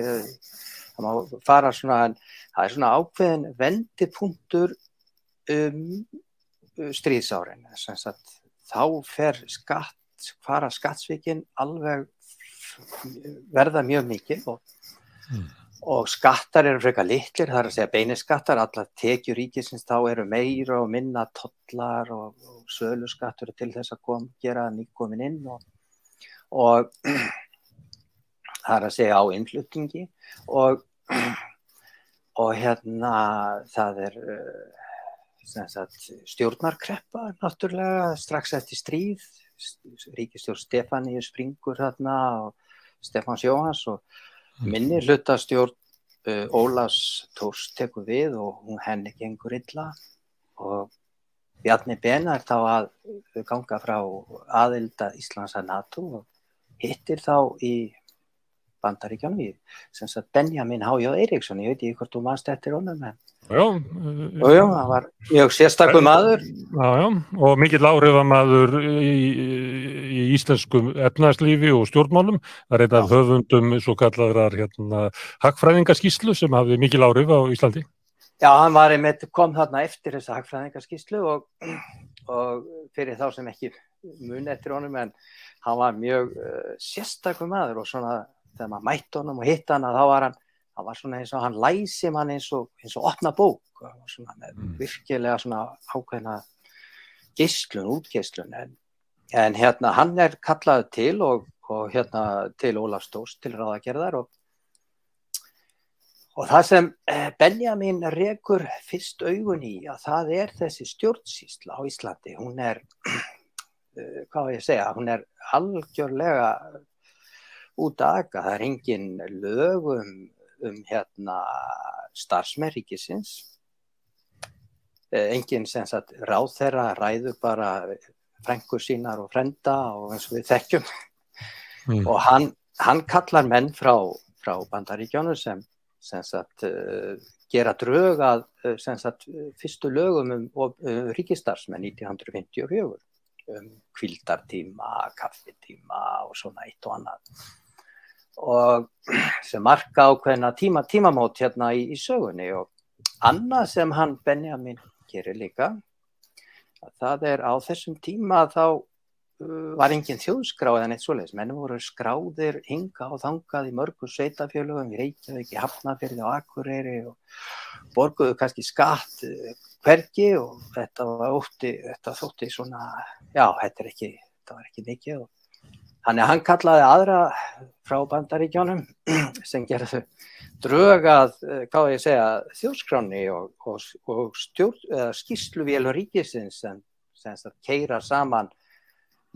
það má fara svona það er svona ákveðin vendipunktur um stríðsárin þess að þá fer skatt, fara skattsvíkin alveg verða mjög mikið og, mm. og skattar eru frekar litlir, það er að segja beiniskattar, alla tekjur ríkisins þá eru meira og minna tollar og, og sölu skattur til þess að kom, gera nýkomin inn og, og það er að segja á innflutningi og og hérna það er stjórnarkreppa náttúrulega strax eftir stríð ríkistjórn Stefáníu springur þarna og Stefáns Jóhans og mm. minni hlutastjórn uh, Ólafs Tórs tekur við og hún henni gengur illa og Bjarni Bena er þá að ganga frá aðilda Íslands að NATO og hittir þá í bandaríkjónum í Benjamin H.J. Eiríksson, ég veit ekki hvort þú mannst eftir honum en Já, já, já, það var mjög sérstakum maður. Já, já, og mikill áhrifamaður í, í íslenskum efnarslífi og stjórnmálum. Það er af höfundum svo kallar hérna, hagfræðingarskíslu sem hafði mikill áhrif á Íslandi. Já, hann var einmitt, kom þarna eftir þessa hagfræðingarskíslu og, og fyrir þá sem ekki mun eftir honum en hann var mjög uh, sérstakum maður og svona þegar maður mætti honum og hitt hann að þá var hann það var svona eins og hann læsi mann eins og, eins og opna bók svona með mm. virkilega svona ákveðna gislun, útgislun en, en hérna hann er kallað til og, og hérna til Ólaf Stós til ráðagerðar og, Og það sem eh, Benjamin rekur fyrst augun í að það er þessi stjórnsýsla á Íslandi. Hún er, eh, hvað var ég að segja, hún er algjörlega út að aga. Það er engin lögum um hérna starfsmerikisins. Eh, engin sem sagt ráð þeirra ræður bara frengur sínar og frenda og eins og við þekkjum. Mm. Og hann, hann kallar menn frá, frá bandaríkjónu sem sagt, uh, gera drög að uh, sagt, fyrstu lögum um, um ríkistarsmenn 1954 um kvildartíma, kaffitíma og svona eitt og annað og sem marka ákveðna tíma, tímamót hérna í, í sögunni. Og annað sem hann Benjamin gerir líka það er á þessum tíma þá Uh, var engin þjóðskráð en eitt svoleiðis, menn voru skráðir hinga og þangað í mörgu sveitafjölugum, í Reykjavík, í Hafnafjörði og Akureyri og borguðu kannski skatt uh, hvergi og þetta var ótti, þetta þótti svona, já, þetta er ekki, þetta var ekki mikið og þannig að hann kallaði aðra frá bandaríkjónum sem gerðu drögað, uh, hvað ég segja, þjóðskráni og, og, og stjórn, skýrsluvél ríkisins sem, sem keira saman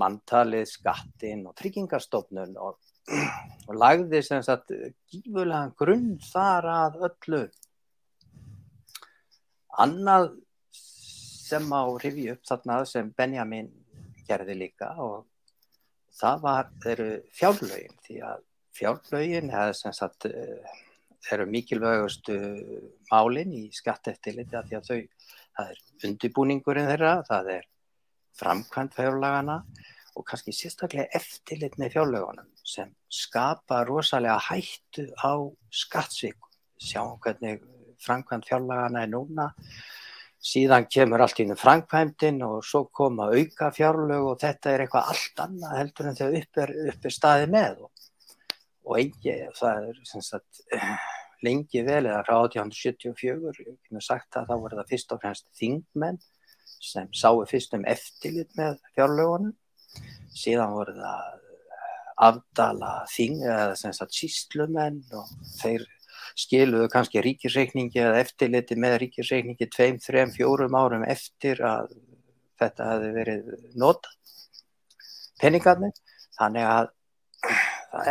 manntalið, skattin og tryggingastofnun og, og lagði sem sagt gífulega grunn þar að öllu. Annað sem á rifi upp þarna sem Benjamin gerði líka og það var, eru fjárlögin því að fjárlögin sagt, eh, eru mikilvægustu málinn í skatteftiliti að því að þau, það er undibúningurinn þeirra, það er framkvæmt fjárlagana og kannski sérstaklega eftirlit með fjárlagunum sem skapa rosalega hættu á skattsvík sjáum hvernig framkvæmt fjárlagana er núna síðan kemur allt ínum framkvæmdinn og svo koma auka fjárlög og þetta er eitthvað allt annað heldur en þegar upp er, upp er staði með. Og, og eigi, það er sagt, lengi vel eða frá 1874 ég hef sagt að þá voru það fyrst og fremst þingmenn sem sáu fyrst um eftirlit með fjárlögunum. Síðan voru það afdala þing eða sem sagt síslumenn og þeir skiluðu kannski ríkisreikningi eða eftirliti með ríkisreikningi tveim, þrem, fjórum árum eftir að þetta hefði verið nota peningarnir. Þannig að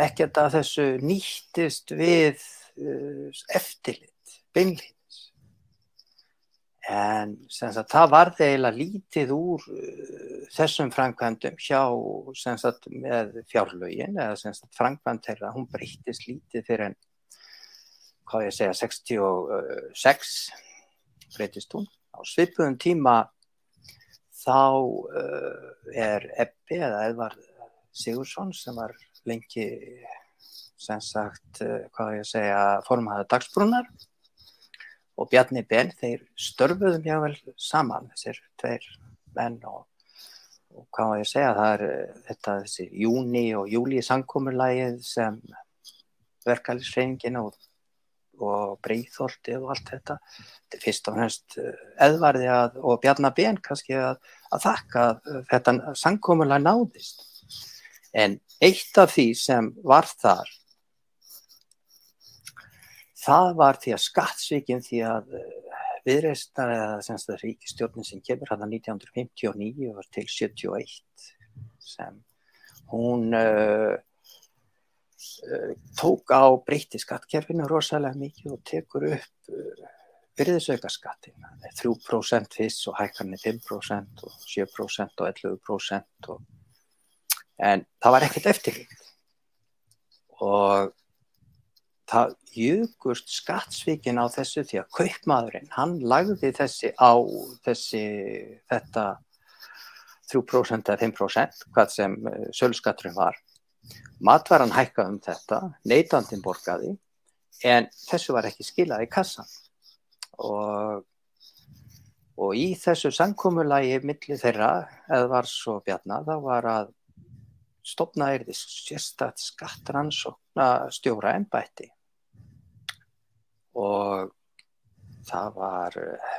ekkert að þessu nýttist við uh, eftirlit, beinlít En sagt, það varði eiginlega lítið úr uh, þessum framkvæmdum hjá sagt, með fjárlögin eða framkvæmd þeirra, hún breytist lítið fyrir en, hvað ég segja, 66 breytist hún. Á svipuðum tíma þá uh, er Ebbi eða Edvard Sigursson sem var lengi, sem sagt, uh, hvað ég segja, formaða dagsbrúnar og Bjarni Ben, þeir störfuðum jável saman, þessir tveir menn og, og hvað var ég að segja, það er eh, þetta þessi júni og júli sangkomurlægið sem verkefælisreyningin og, og breyþóltið og allt þetta, þetta er fyrst og eðvarði eh, að, og Bjarni Ben kannski að, að þakka þetta sangkomurlæg náðist. En eitt af því sem var þar það var því að skattsvíkinn því að eh, viðreistar eða semst að ríkistjórnin sem kemur hann að 1959 var til 71 sem hún uh, tók á breyti skattkerfinu rosalega mikið og tekur upp byrðisauka skattin 3% fyrst og hækkarni 5% og 7% og 11% og... en það var ekkert eftirlíkt og það jugust skattsvíkin á þessu því að kaupmaðurinn, hann lagði þessi á þessi, þetta 3% eða 5% hvað sem eh, sölskatturinn var. Matvaran hækkaði um þetta, neytandin borgaði, en þessu var ekki skilað í kassan. Og, og í þessu samkómulagi millir þeirra, eða var svo bjarna, þá var að stopna er því sérstat skattrannsókna stjóra ennbætti og það var eh,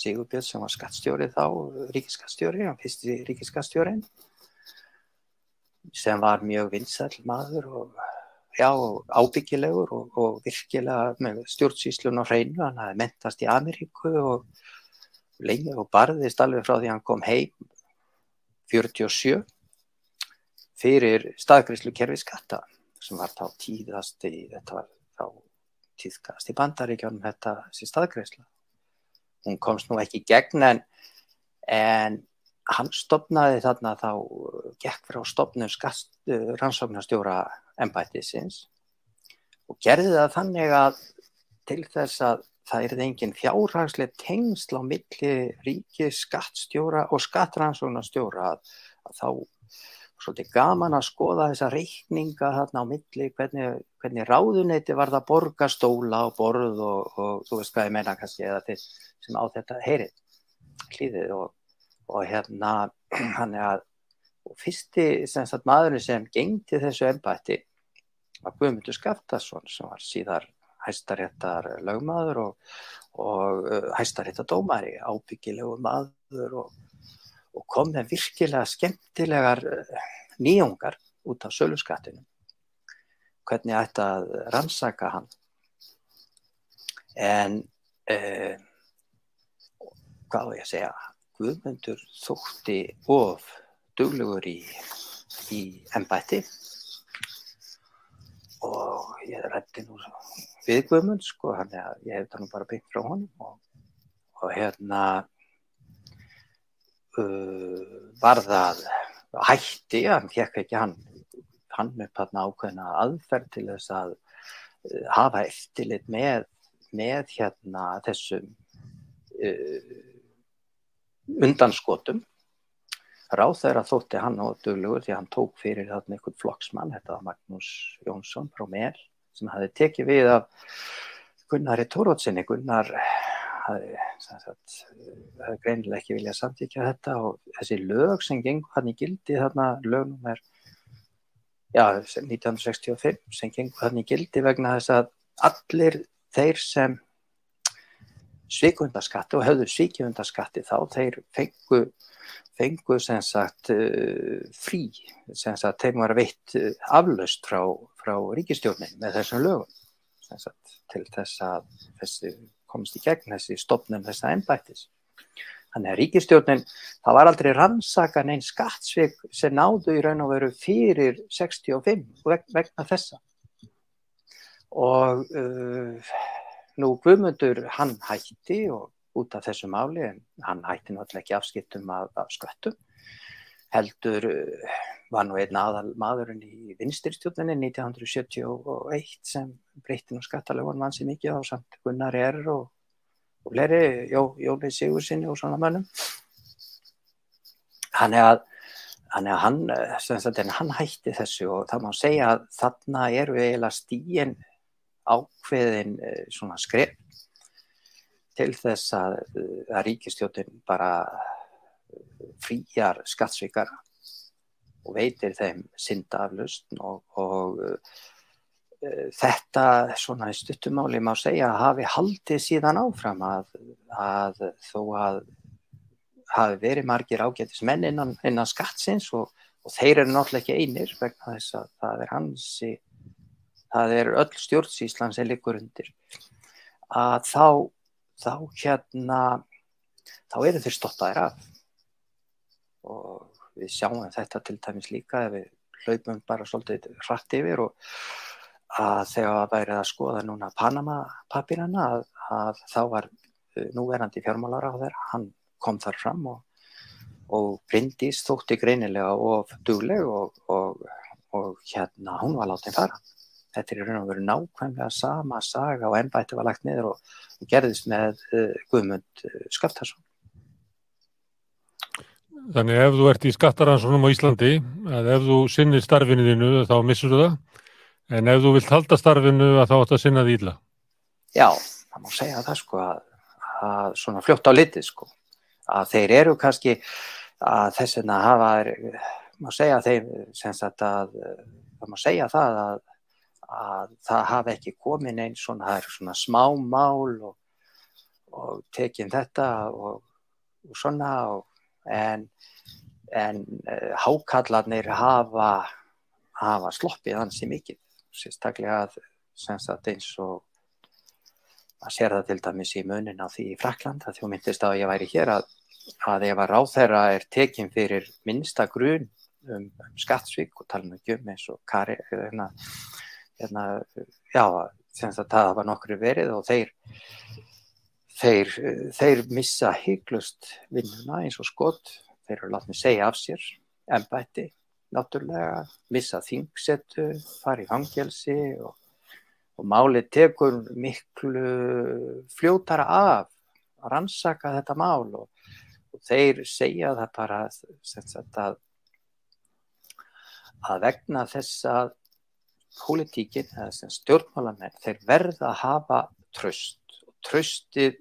Sigurbjörn sem var skattstjóri þá, ríkiskattstjóri, hann fyrsti ríkiskattstjórin sem var mjög vinsall maður og já, ábyggilegur og, og virkilega með stjórnsýslun og hreinu, hann hafði mentast í Ameríku og lengi og barðist alveg frá því hann kom heim 47 fyrir staðgríslu kerfi skatta sem var þá tíðast í, þetta var þá tíðkast í bandaríkjónum þetta sem staðgrísla. Hún komst nú ekki gegn en, en hann stopnaði þarna þá gekk frá stopnum rannsóknarstjóra ennbættisins og gerði það þannig að til þess að það er engin fjárhagslega tengsl á milli ríkis skattstjóra og skattrannsóknarstjóra að, að þá svolítið gaman að skoða þessa reikninga þarna á milli hvernig, hvernig ráðuneyti var það borga stóla og borð og, og þú veist hvað ég meina kannski eða þeir sem á þetta heyrið hlýðið og, og hérna hann er að fyrsti sagt, maðurinn sem gengti þessu ennbætti var Guðmundur Skaftason sem var síðar hæstaréttar lögmaður og, og uh, hæstaréttar dómari, ábyggilegu maður og, og kom með virkilega skemmtilegar uh, nýjungar út af söluskattinu. Hvernig ætti að rannsaka hann. En eh, hvað var ég að segja? Guðmundur þótti of duglegur í, í ennbætti og ég rætti nú við Guðmund sko, hann er að ég hef það nú bara byggt frá honum og, og hérna uh, var það hætti, hann fekk ekki hann hann upp hann ákveðna aðferð til þess að uh, hafa eftirlit með, með hérna þessum uh, undanskotum. Ráð þeirra þótti hann og duglugur því hann tók fyrir þarna einhvern flokksmann, þetta var Magnús Jónsson frá mér sem hafi tekið við af Gunnari Tórótsinni, Gunnar hafi greinilega ekki viljað samtíkja þetta og þessi lög sem gengur hann í gildi þarna lögnum er já, 1965 sem gengur hann í gildi vegna þess að allir þeir sem svíkundaskatti og höfðu svíkundaskatti þá þeir fengu fengu sem sagt uh, frí, sem sagt þeim var veitt uh, aflaust frá, frá ríkistjórnin með þessum lögum sagt, til þess að þessi komst í gegn þessi stopnum þessa ennbættis. Þannig að ríkistjórnin, það var aldrei rannsakan einn skattsvig sem náðu í raun og veru fyrir 65 vegna þessa. Og uh, nú Guðmundur hann hætti og út af þessu máli en hann hætti náttúrulega ekki afskiptum af, af sköttum. Heldur uh, var nú einn aðal maðurinn í vinstirstjóðinni 1971 sem breytti nú skattalögun vansi mikið á samt Gunnar Err og, og fleri, Jó, Jóli Sigursinni og svona mönnum. Hann er að hann, er að hann, sagt, hann hætti þessu og það má segja að þarna eru eiginlega stíin ákveðin uh, svona skref til þess að, að ríkistjótin bara fríjar skattsvíkar og veitir þeim syndaflust og, og uh, þetta svona í stuttumáli má segja að hafi haldið síðan áfram að, að þó að hafi verið margir ágætis menn innan, innan skattsins og, og þeir eru náttúrulega ekki einir vegna þess að það er hansi það er öll stjórnsíslan sem likur undir. Að þá þá hérna þá eru þeir stottaðir af. Og við sjáum þetta til dæmis líka ef við hlaupum bara svolítið hratt yfir og að þegar það væri að skoða núna Panama papirana að, að þá var uh, núverandi fjármálar á þeirra, hann kom þar fram og, og Bryndís þótti greinilega of dugleg og, og, og hérna hún var látið fara þetta er í raun og veru nákvæmlega sama saga og ennbætti var lagt niður og, gerðist með uh, Guðmund uh, Skaftarsson. Þannig ef þú ert í skattaransónum á Íslandi, að ef þú sinnir starfinu þínu þá missur þú það, en ef þú vilt halda starfinu að þá átt að sinna því íla. Já, það má segja það sko að, að svona fljótt á litið sko, að þeir eru kannski að þess vegna hafa, má segja þeim, að það má segja það að að það hafi ekki komin einn svona, svona smá mál og, og tekinn þetta og, og svona og, en, en uh, hákallarnir hafa, hafa sloppið hansi mikið. Sérstaklega að eins og að sér það til dæmis í munin á því í Frakland að þú myndist að ég væri hér að, að ef að ráþæra er tekinn fyrir minnsta grun um, um skattsvík og tala um göm eins og kari hérna, hérna, já, það hafa nokkru verið og þeir þeir, þeir missa hygglust vinnuna eins og skott þeir eru látnið segja af sér ennbætti, náttúrulega missa þingsetu, fara í hangelsi og og málið tekur miklu fljótara af að rannsaka þetta mál og, og þeir segja það bara að, að vegna þess að pólitíkin eða stjórnmálamenn þeir verða að hafa tröst og tröstið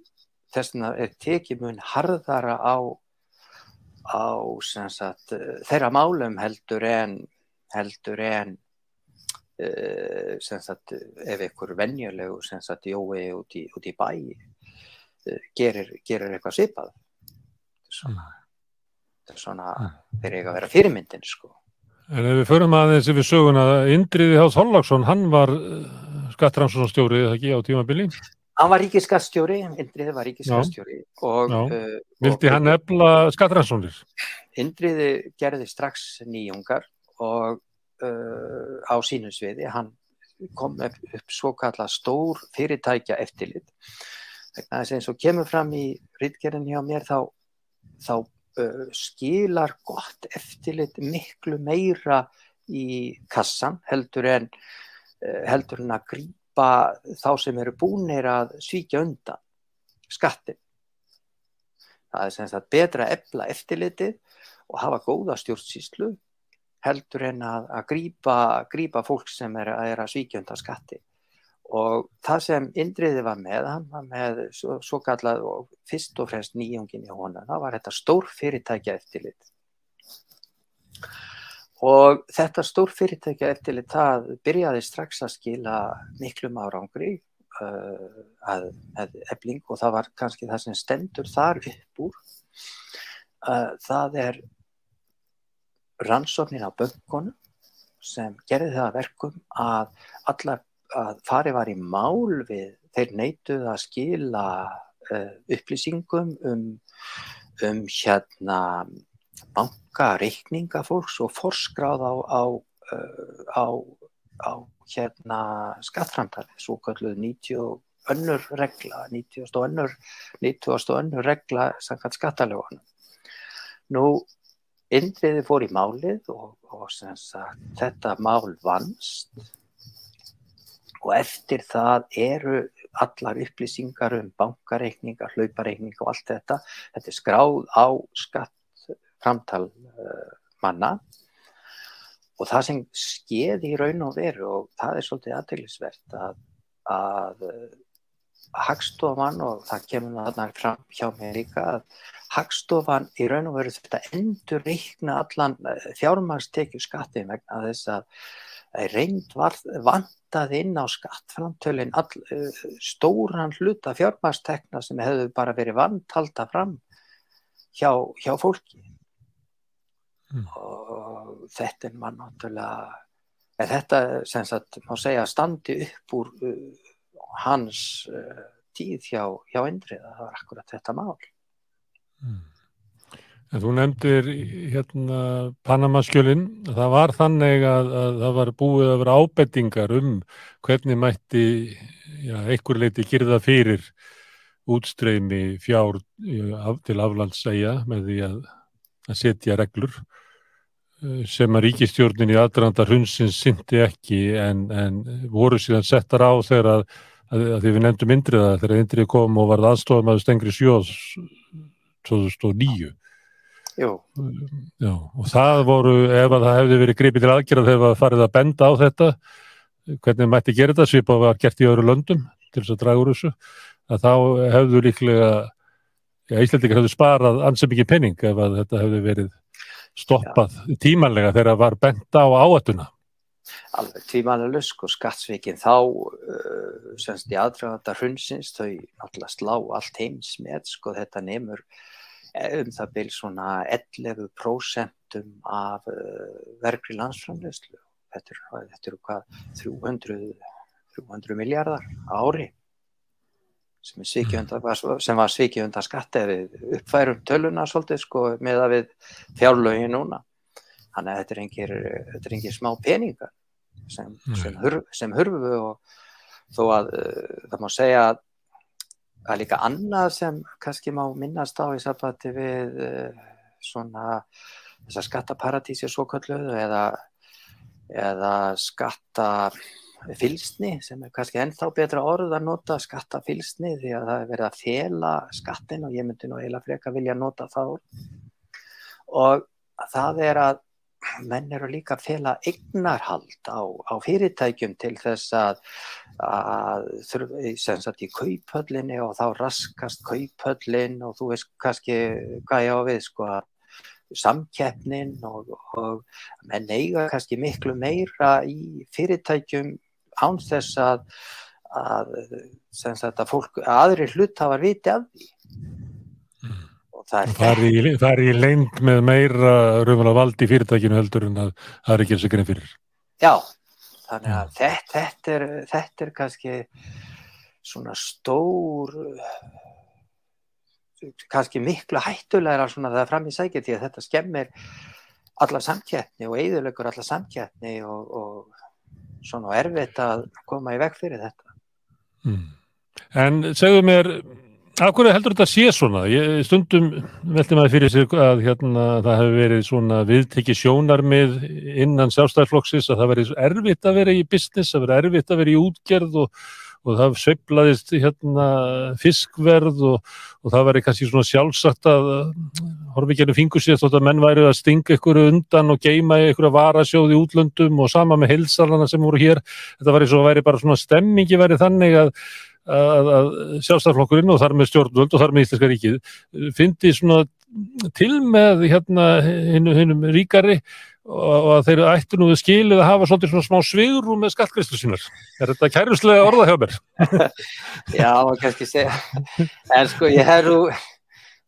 þess að er tekið mun harðara á, á sagt, þeirra málum heldur en heldur en Uh, sagt, ef einhver venjulegu jói út í, út í bæ uh, gerir, gerir eitthvað svipað svona, mm. svona mm. þeir eiga að vera fyrirmyndin sko. En ef við förum aðeins yfir söguna Indriði Háls Hollagsson, hann var uh, skattrannsónstjóri eða ekki á tímabili? Hann var ríkiskastjóri Indriði var ríkiskastjóri Vildi og, hann efla skattrannsónir? Indriði gerði strax nýjungar og uh, á sínum sviði, hann kom upp, upp svo kalla stór fyrirtækja eftirlit. Þess eins og kemur fram í rittgerðin hjá mér þá, þá uh, skilar gott eftirlit miklu meira í kassan heldur en, uh, heldur en að grýpa þá sem eru búinir að svíkja undan skattin. Það er sem sagt betra að efla eftirlitið og hafa góða stjórnsýslu heldur en að, að grípa fólk sem er, er að svíkjönda skatti og það sem Indriði var með, hann var með svo, svo kallað og fyrst og fremst nýjungin í honum, það var þetta stór fyrirtækja eftirlit og þetta stór fyrirtækja eftirlit það byrjaði strax að skila miklum árangri uh, að, að ebling og það var kannski það sem stendur þar upp úr. Uh, það er rannsóknin á böngunum sem gerði það verkum að allar að fari var í mál við þeir neituð að skila uh, upplýsingum um, um hérna bankareikninga fólks og forskráð á, á, uh, á, á hérna skattframtali, svo kalluð 90 önnur regla, 90 önnur, 90 önnur regla samkvæmt skattalögunum. Nú Indriði fór í málið og, og sagt, þetta mál vannst og eftir það eru allar upplýsingar um bankareikningar, hlaupareikningar og allt þetta. Þetta er skráð á skattframtal uh, manna og það sem skeði í raun og veru og það er svolítið aðteglisvert að, að Hagstofan og það kemur þarna fram hjá mér líka að Hagstofan í raun og veru þetta endur reikna allan eh, fjármagstekju skatti vegna þess að reynd vantað inn á skattframtölinn uh, stóran hluta fjármagstekna sem hefðu bara verið vantalda fram hjá, hjá fólki mm. og þetta er mann náttúrulega þetta sem sagt má segja standi upp úr uh, hans uh, tíð hjá, hjá Indriða, það var akkurat þetta mál. Mm. En þú nefndir hérna Panamaskjölinn, það var þannig að, að það var búið að vera ábettingar um hvernig mætti já, einhver leiti girða fyrir útstreymi fjár til aflandsæja með því að, að setja reglur eh, sem að ríkistjórnin í aðranda hundsins syndi ekki en, en voru síðan settar á þegar að að, því við nefndum Indriða þegar Indrið kom og varð aðstofað með Stengri Sjóðs 2009 Jú. Já, og það voru, ef það hefði verið gripið til aðgerða þegar það farið að benda á þetta hvernig mætti gera þetta svipað var gert í öðru löndum til þess að draga úr þessu að þá hefðu líklega já, Íslandika hefðu sparað ansið mikið penning ef þetta hefði verið stoppað já. tímanlega þegar það var benda á áættuna alveg tvímanlega sko skattsvíkin þá uh, semst í aðdraganda hrunsins þau náttúrulega slá allt heims með sko þetta nefnur um það byrj svona 11% af uh, verkri landsframlegslu þetta eru er hvað 300, 300 miljardar ári sem, sem var svikið undan skatt eða uppfærum töluna svolítið sko með að við fjárlögin núna. Þannig að þetta er engir, þetta er engir smá peningar sem, sem, hurf, sem hurfu og þó að uh, það má segja að það er líka annað sem kannski má minnast á í sambandi við uh, svona þessar skattaparadísir svo kalluðu eða, eða skattafylsni sem er kannski ennþá betra orð að nota skattafylsni því að það er verið að fela skattin og ég myndi nú eiginlega freka vilja nota þá. Og það er að menn eru líka að fela eignarhald á, á fyrirtækjum til þess að, að sem sagt í kauphöllinni og þá raskast kauphöllin og þú veist kannski hvað ég á við sko að samkeppnin og, og menn eiga kannski miklu meira í fyrirtækjum án þess að, að, að, að fólk, aðri hlut hafa viti af því Það er, í, lengd með meira raunverulega vald í fyrirtækinu heldur en að það er ekki eins og grein fyrir. Já, þannig að þetta, þetta, er, þetta er kannski svona stór, kannski miklu hættulegra svona það er fram í sækja því að þetta skemmir alla samkjætni og eigðulegur alla samkjætni og, og svona erfitt að koma í veg fyrir þetta. Mm. En segðu mér Akkur heldur þetta sé svona? Ég, stundum veldi maður fyrir sig að hérna, það hefur verið svona viðtekki sjónarmið innan sjálfstæðarflokksins að það verið erfitt að vera í business, að vera erfitt að vera í útgerð og, og það sveiplaðist hérna, fiskverð og, og það verið kannski svona sjálfsagt að horfi ekki ennum fingur sér þótt að menn væri að stinga ykkur undan og geima ykkur að varasjóði í útlöndum og sama með heilsalana sem voru hér. Þetta verið svo væri bara svona stemmingi verið þannig að að, að sjálfstæðarflokkurinn og þar með stjórnvöld og þar með Íslenska ríkið fyndi svona til með hérna hinnum ríkari og að þeir ættu nú skilið að hafa svolítið svona smá svigrum með skattgriðslu sínar. Er þetta kæruslega orða hjá mér? Já, kannski segja. En sko ég hef nú,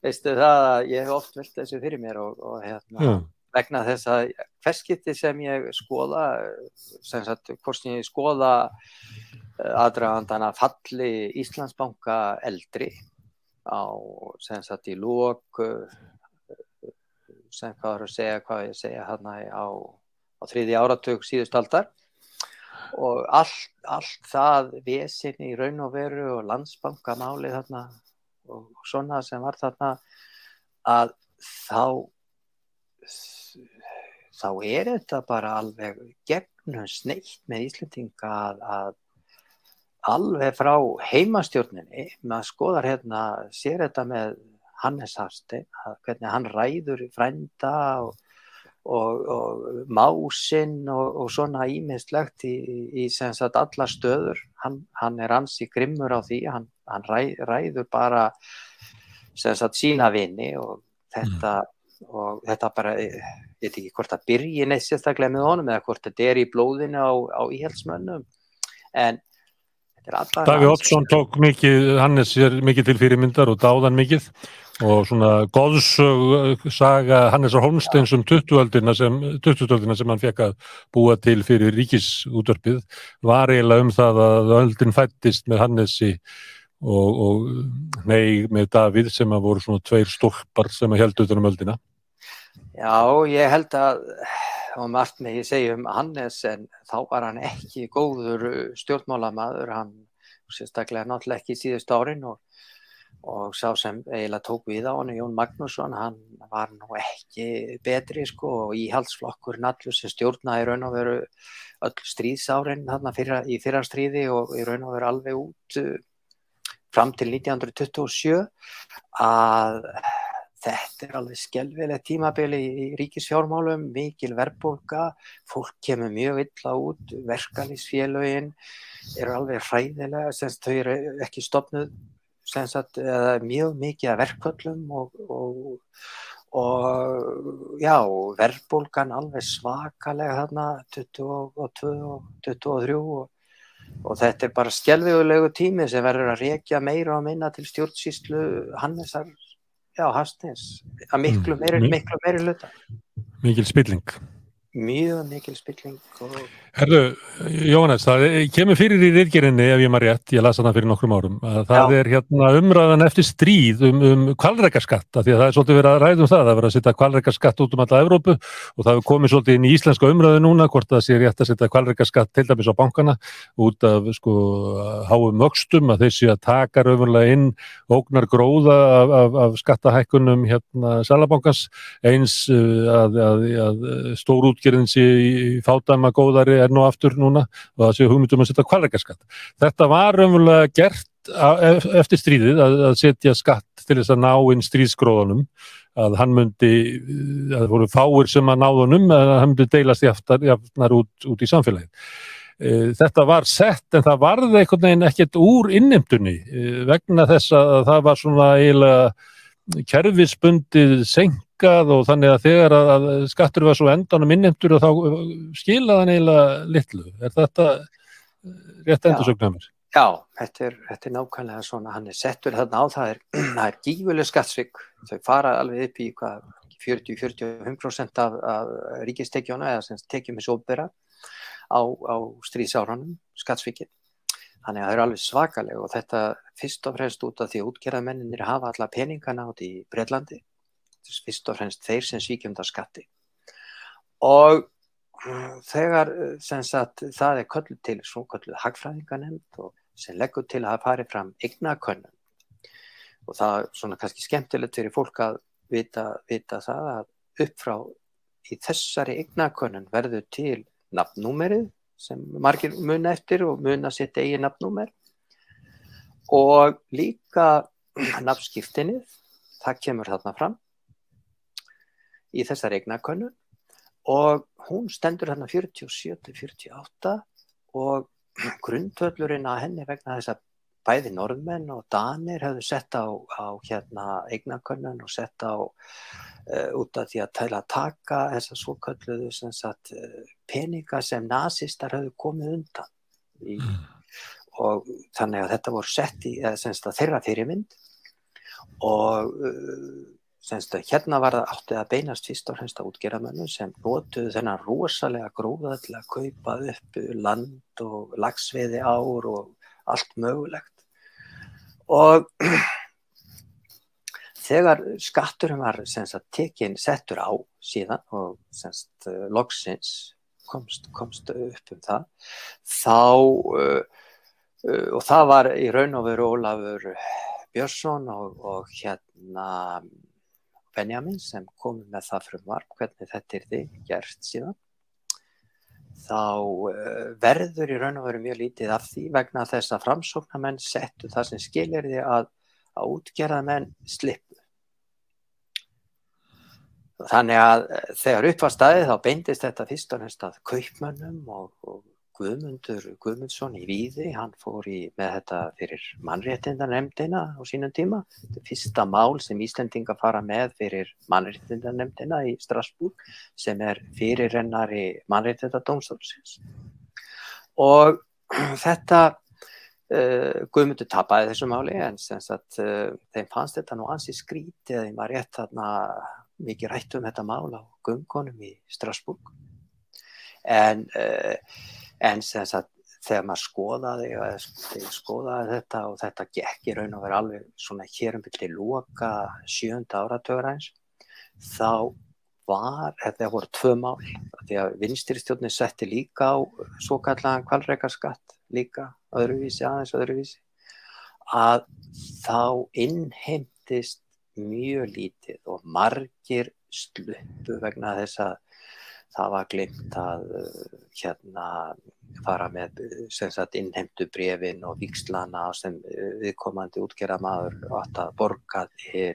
veistu það að ég hef oft vilt þessu fyrir mér og, og hérna vegna þess að hverskipti sem ég skoða, sem sagt, hvort sem ég skoða aðdragandan að falli Íslandsbanka eldri á sem sagt í lók sem hvað er að segja hvað ég segja hérna á, á þriði áratug síðust aldar. Og allt, allt það vesinni í raun og veru og landsbankamáli þarna og svona sem var þarna að þá þá er þetta bara alveg gegnum sneitt með Íslandinga að, að alveg frá heimastjórninni maður skoðar hérna, sér þetta með Hannes Harstein hvernig hann ræður frænda og, og, og másinn og, og svona ímiðslegt í, í, sagt, alla stöður. Hann, hann er ansi grimmur á því hann, hann ræ, ræður bara sagt, sína vini og þetta og þetta bara, ég veit ekki hvort það byrji neitt sérstaklega með honum eða hvort þetta er í blóðinu á, á íhjálpsmönnum en Daví Ottsson tók mikið, Hannes er mikið til fyrirmyndar og dáðan mikið og svona góðsög saga Hannesar Holmsteins um 20-öldina sem, 20 sem hann fekk að búa til fyrir ríkisútörpið var eiginlega um það að öldin fættist með Hannesi og, og nei með Davíð sem að voru svona tveir stólpar sem að heldu utan um öldina. Já, ég held að og margt með ég segja um Hannes en þá var hann ekki góður stjórnmálamadur, hann sérstaklega náttúrulega ekki síðust árin og, og sá sem eiginlega tók við á hann, Jón Magnússon, hann var nú ekki betri sko og íhaldsflokkur nallur sem stjórnaði raun og veru öll stríðsárin þarna fyrra, í fyrra stríði og í raun og veru alveg út uh, fram til 1927 að Þetta er alveg skjálfileg tímabili í ríkisfjármálum, mikil verðbólka, fólk kemur mjög illa út, verkalýsfélögin eru alveg hræðilega, semst þau eru ekki stopnuð, semst að mjög mikið að verkvöllum og, og, og já, verðbólkan alveg svakalega þarna 22 og 23 og og þetta er bara skjálfigulegu tími sem verður að reykja meira og minna til stjórnsýslu Hannesar já, Hastins að miklu meiri, mm. miklu meiri luta Mikil spilling mjög mikil spilling og... Herru, Jóhannes, það kemur fyrir í reyðgerinni ef ég maður rétt, ég las það fyrir nokkrum árum að það Já. er hérna umræðan eftir stríð um, um kvalreikaskatt af því að það er svolítið verið að ræðum það, það er verið að setja kvalreikaskatt út um alla Evrópu og það hefur komið svolítið inn í íslenska umræðu núna hvort það sé rétt að setja kvalreikaskatt til dæmis á bankana út af sko háum vöxtum að þessi að taka raunverulega inn ógnar gróða af, af, af skattahækkunum hérna Útgerðin sé fádæma góðari er nú aftur núna og það sé hugmyndum að setja kvalreikaskatt. Þetta var raunverulega gert eftir stríðið að, að setja skatt til þess að ná inn stríðsgróðunum að hann myndi, að það voru fáir sem að náðunum, að hann myndi deilast jafnar út, út í samfélagið. E, þetta var sett en það varði einhvern veginn ekkert úr innimtunni e, vegna þess að það var svona eiginlega kerfisbundið senkað og þannig að þegar að skattur var svo endanum innimtur og þá skilaðan eiginlega litlu. Er þetta rétt endursögn að mér? Já, þetta er, þetta er nákvæmlega svona, hann er settur þarna á það er, er gífuleg skattsvík, þau fara alveg upp í 40-45% af, af ríkistekjóna eða sem tekjum þessu óbera á, á stríðsárunum, skattsvíkin. Þannig að það er alveg svakalega og þetta fyrst og fremst út af því að útgerðamenninir hafa alla peningana át í Breitlandi, fyrst og fremst þeir sem svíkjum það skatti. Og þegar sagt, það er köllu til svo kölluð hagfræðinganemnd og sem leggur til að fari fram eignakönnun. Og það er svona kannski skemmtilegt fyrir fólk að vita, vita það að upp frá í þessari eignakönnun verður til nafnúmerið sem margir muna eftir og muna sitt eigi nafnúmer og líka nafnskiptinnið það kemur þarna fram í þessari eignakönnun og hún stendur hérna 47-48 og grundvöllurinn að henni vegna þess að bæði norðmenn og danir hefðu sett á, á hérna eignakönnun og sett á uh, út af því að tæla að taka þess að svo kölluðu sem sagt, uh, peninga sem nazistar hefðu komið undan í, mm. og þannig að þetta voru sett í eða, þeirra fyrirmynd og uh, Senst, hérna var það áttið að beinast fyrst og fremst að útgerðamönnum sem notuðu þennan rosalega gróða til að kaupa upp land og lagsveiði ár og allt mögulegt. Og þegar skatturum var tekinn settur á síðan og senst, loksins komst, komst upp um það, þá, uh, uh, og það var í raun og veru Ólafur Björnsson og, og hérna Benjamin sem kom með það frumvarp hvernig þetta er þig gert síðan þá uh, verður í raun og veru mjög lítið af því vegna þess að framsóknarmenn settu það sem skilir því að, að útgerðamenn slippu. Þannig að uh, þegar upp var staðið þá beindist þetta fyrst og næst að kaupmönnum og, og Guðmundur Guðmundsson í Víði, hann fór í, með þetta fyrir mannréttindanemdina á sínum tíma. Þetta er fyrsta mál sem Íslendinga fara með fyrir mannréttindanemdina í Strasbourg sem er fyrirrennari mannréttindadómstólsins. Og þetta, uh, Guðmundur tapaði þessu máli en að, uh, þeim fannst þetta nú ansi skrítið ég maður rétt þarna mikið rætt um þetta mál á gumkonum í Strasbourg. En uh, en sagt, þegar maður skoðaði, skoðaði þetta og þetta gekk í raun og verið alveg svona hér um byrli lóka sjönda áratöður eins þá var, þetta voru tvö mál því að vinstirstjórnir setti líka á svo kallan kvalreikaskatt líka öðruvísi aðeins öðruvísi að þá innheimtist mjög lítið og margir sluppu vegna þess að það var glimt að uh, hérna fara með sagt, innheimtu brefin og vikslana sem uh, viðkomandi útgerða maður átt að borga til,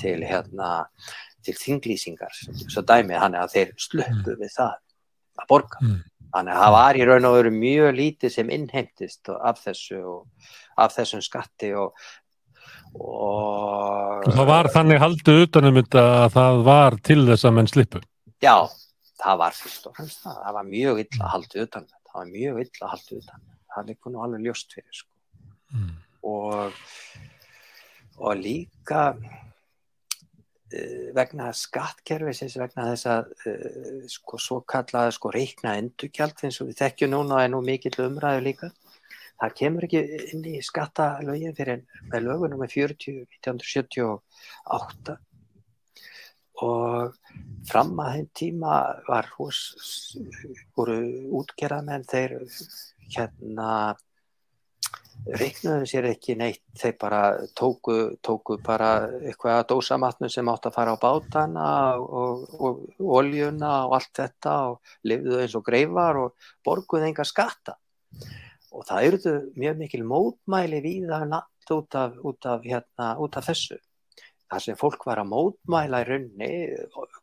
til, hérna, til þinglýsingar. Svo dæmið hann er að þeir slöpu við það að borga. Mm. þannig að það var í raun og veru mjög lítið sem innheimtist af þessu og af þessum skatti og og það var þannig haldið utanum þetta að það var til þess að menn slippu. Já það var fyrst og fremst það, það var mjög illa að halda utan það var mjög illa að halda utan það líka nú alveg ljóst fyrir sko. mm. og og líka uh, vegna skattkerfisins, vegna þess að uh, sko svo kallaða sko reikna endurkjald eins og við þekkjum núna og er nú mikill umræðu líka. Það kemur ekki inn í skattalögin fyrir með lögunum með 40, 1978 og fram að þeim tíma var hús, voru útgerðamenn þeir hérna reiknuðu sér ekki neitt, þeir bara tóku, tóku bara eitthvað að dósamatnu sem átt að fara á bátana og, og, og oljuna og allt þetta og lifðu eins og greifar og borguðu enga skatta. Og það eruðu mjög mikil mótmæli við það natt út af, út af, hérna, út af þessu þar sem fólk var að mótmæla í raunni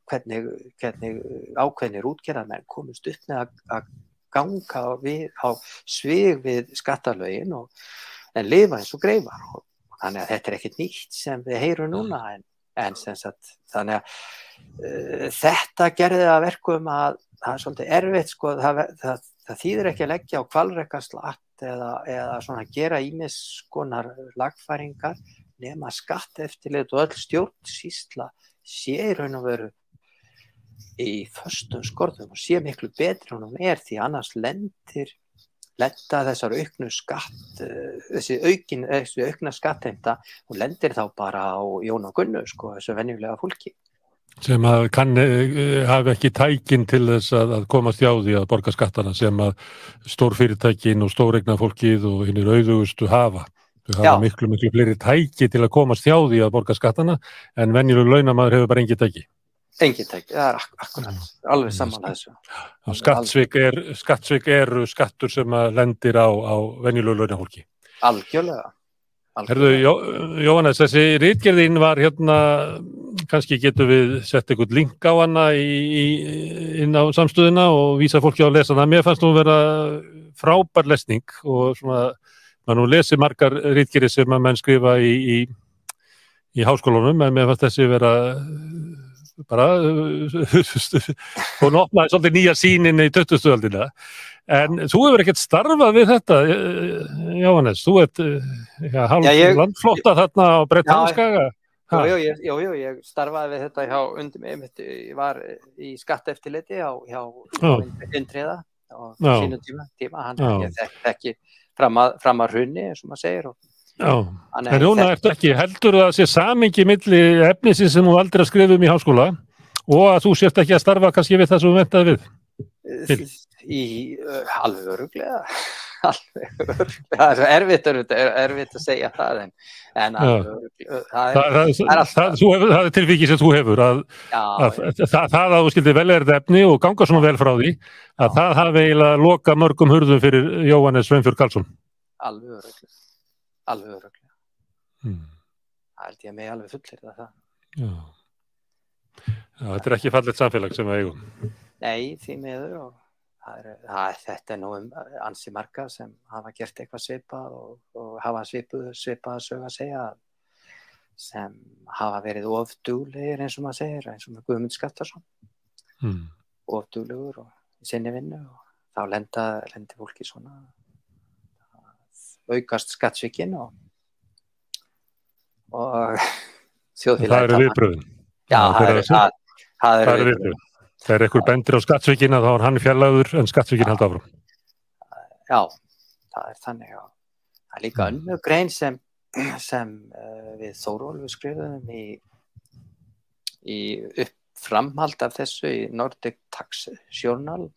hvernig, hvernig ákveðnir útgerðarmenn komist upp með að ganga við, á svig við skattalögin og, en lifa eins og greifar. Og, og þannig að þetta er ekkert nýtt sem við heyrum núna en, en sagt, þannig að uh, þetta gerði að verkum að það er svolítið erfitt sko, það, það, það þýðir ekki að leggja á kvalreikaslatt eða, eða svona gera ímiskonar lagfæringar nema skatt eftirlit og öll stjórn sísla sé í raun og veru í förstum skorðum og sé miklu betri hún er því annars lendir lenda þessar auknu skatt eh, þessi, aukin, þessi aukna skattheimta og lendir þá bara á Jón og Gunnu sko, þessu venjulega fólki. Sem eh, hafi ekki tækin til þess að, að komast hjá því að borga skattana sem að stórfyrirtækin og stóregna fólkið og hinn er auðugustu hafa þau hafa Já. miklu miklu fleiri tæki til að komast hjá því að borga skattana en venjulega launamæður hefur bara engi tæki Engin tæk, það er ak akkurat, alveg saman að þessu. Skattsvik er, er skattur sem lendir á, á venjulegu launahólki. Algjörlega. Herðu, Jó, Jóhannes, þessi rítgerðin var hérna, kannski getur við sett einhvern link á hana í, í, inn á samstöðuna og vísa fólki á að lesa það. Mér fannst þú að vera frábær lesning og svona, mann og lesi margar rítgerði sem að menn skrifa í, í, í háskólunum, en mér fannst þessi vera bara hún opnaði svolítið nýja sínin í 20. öldina. En þú hefur ekkert starfað við þetta Jóhannes, þú ert ja, halv landflotta þarna á Breitlandskaga Jú, jú, jú, ég starfaði við þetta hjá undir mig, ég var í skatteftiliti hjá, hjá Indriða og sínum tíma, tíma hann ég þekki fram að, fram að hrunni, eins og maður segir og Já, en núna ertu ekki. Heldur að það sé samingi milli efnisins sem þú aldrei að skrifa um í háskóla og að þú sést ekki að starfa kannski við það sem þú ventaði við? Í alveg öruglega, alveg það er erfitt, er, erfitt að segja það en, en alveg það er, það, það alltaf. Það er tilvikið sem þú hefur, að, Já, að, að það að þú skildi velverð efni og ganga svona vel frá því, að Já. það hafi eiginlega loka mörgum hurðum fyrir Jóhannes Sveinfjörg Karlsson. Alveg öruglega alveg öruglega hmm. það held ég að mig alveg fullir það Já. Já, þetta er ekki fallit samfélag sem við eigum Nei, því miður og er, það, þetta er nú um ansi marga sem hafa gert eitthvað svipað og, og hafa svipuð svipað að sögja að segja sem hafa verið ofdúlegir eins og maður segir eins og með Guðmund Skaftarsson hmm. ofdúlegur og sinni vinnu og þá lenda, lendir fólki svona aukast skattsvíkin og, og þjóðfélagi Það eru viðbröðin Já, það eru er viðbröðin Þegar einhver bendir á skattsvíkina þá er hann fjallaður en skattsvíkin held áfram. Já, það er þannig já. það er líka önnu grein sem, sem uh, við Þórólfi skrifum í, í upp framhald af þessu í Nordic Tax Journal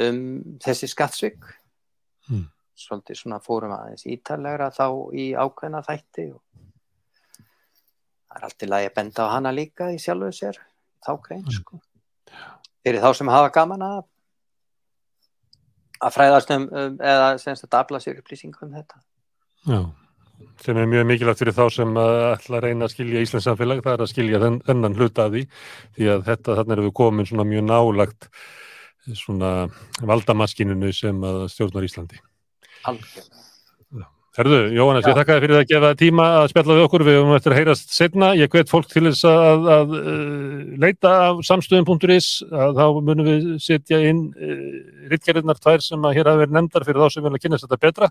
um þessi skattsvík. Mm svolítið svona fórum aðeins ítalegra þá í ákveðna þætti og það er alltið lægi að benda á hana líka í sjálfuð sér þá grein mm. sko fyrir þá sem hafa gaman að að fræðast um, um eða semst að afla sér upplýsingum um þetta. Já, sem er mjög mikilvægt fyrir þá sem ætla að reyna að skilja Íslands samfélag, það er að skilja þenn, þennan hluta af því, því að þetta þannig er við komin svona mjög nálagt svona valdamaskininu sem að stjórnar Íslandi. Algjörlega Herðu, Jóhannes, Já. ég þakka þið fyrir að gefa tíma að spjalla við okkur, við höfum eftir að heyrast setna, ég hvet fólk til þess að, að, að uh, leita af samstöðum.is að þá munum við setja inn uh, rittgerðinar tvær sem að hér hafa verið nefndar fyrir þá sem vilja kynast þetta betra,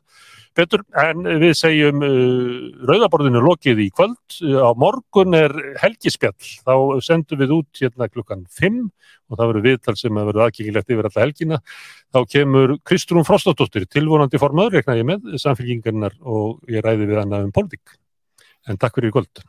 betur, en við segjum uh, rauðaborðinu lokið í kvöld, á morgun er helgispjall, þá sendum við út hérna klukkan 5 og það verður viðtal sem að verður aðgengilegt yfir alla helgina þá kemur Kristrún Frostadóttir tilvonandi formadur, rekna ég með, samfélgingarnar og ég ræði við hana um pólitík. En takk fyrir í kvöld.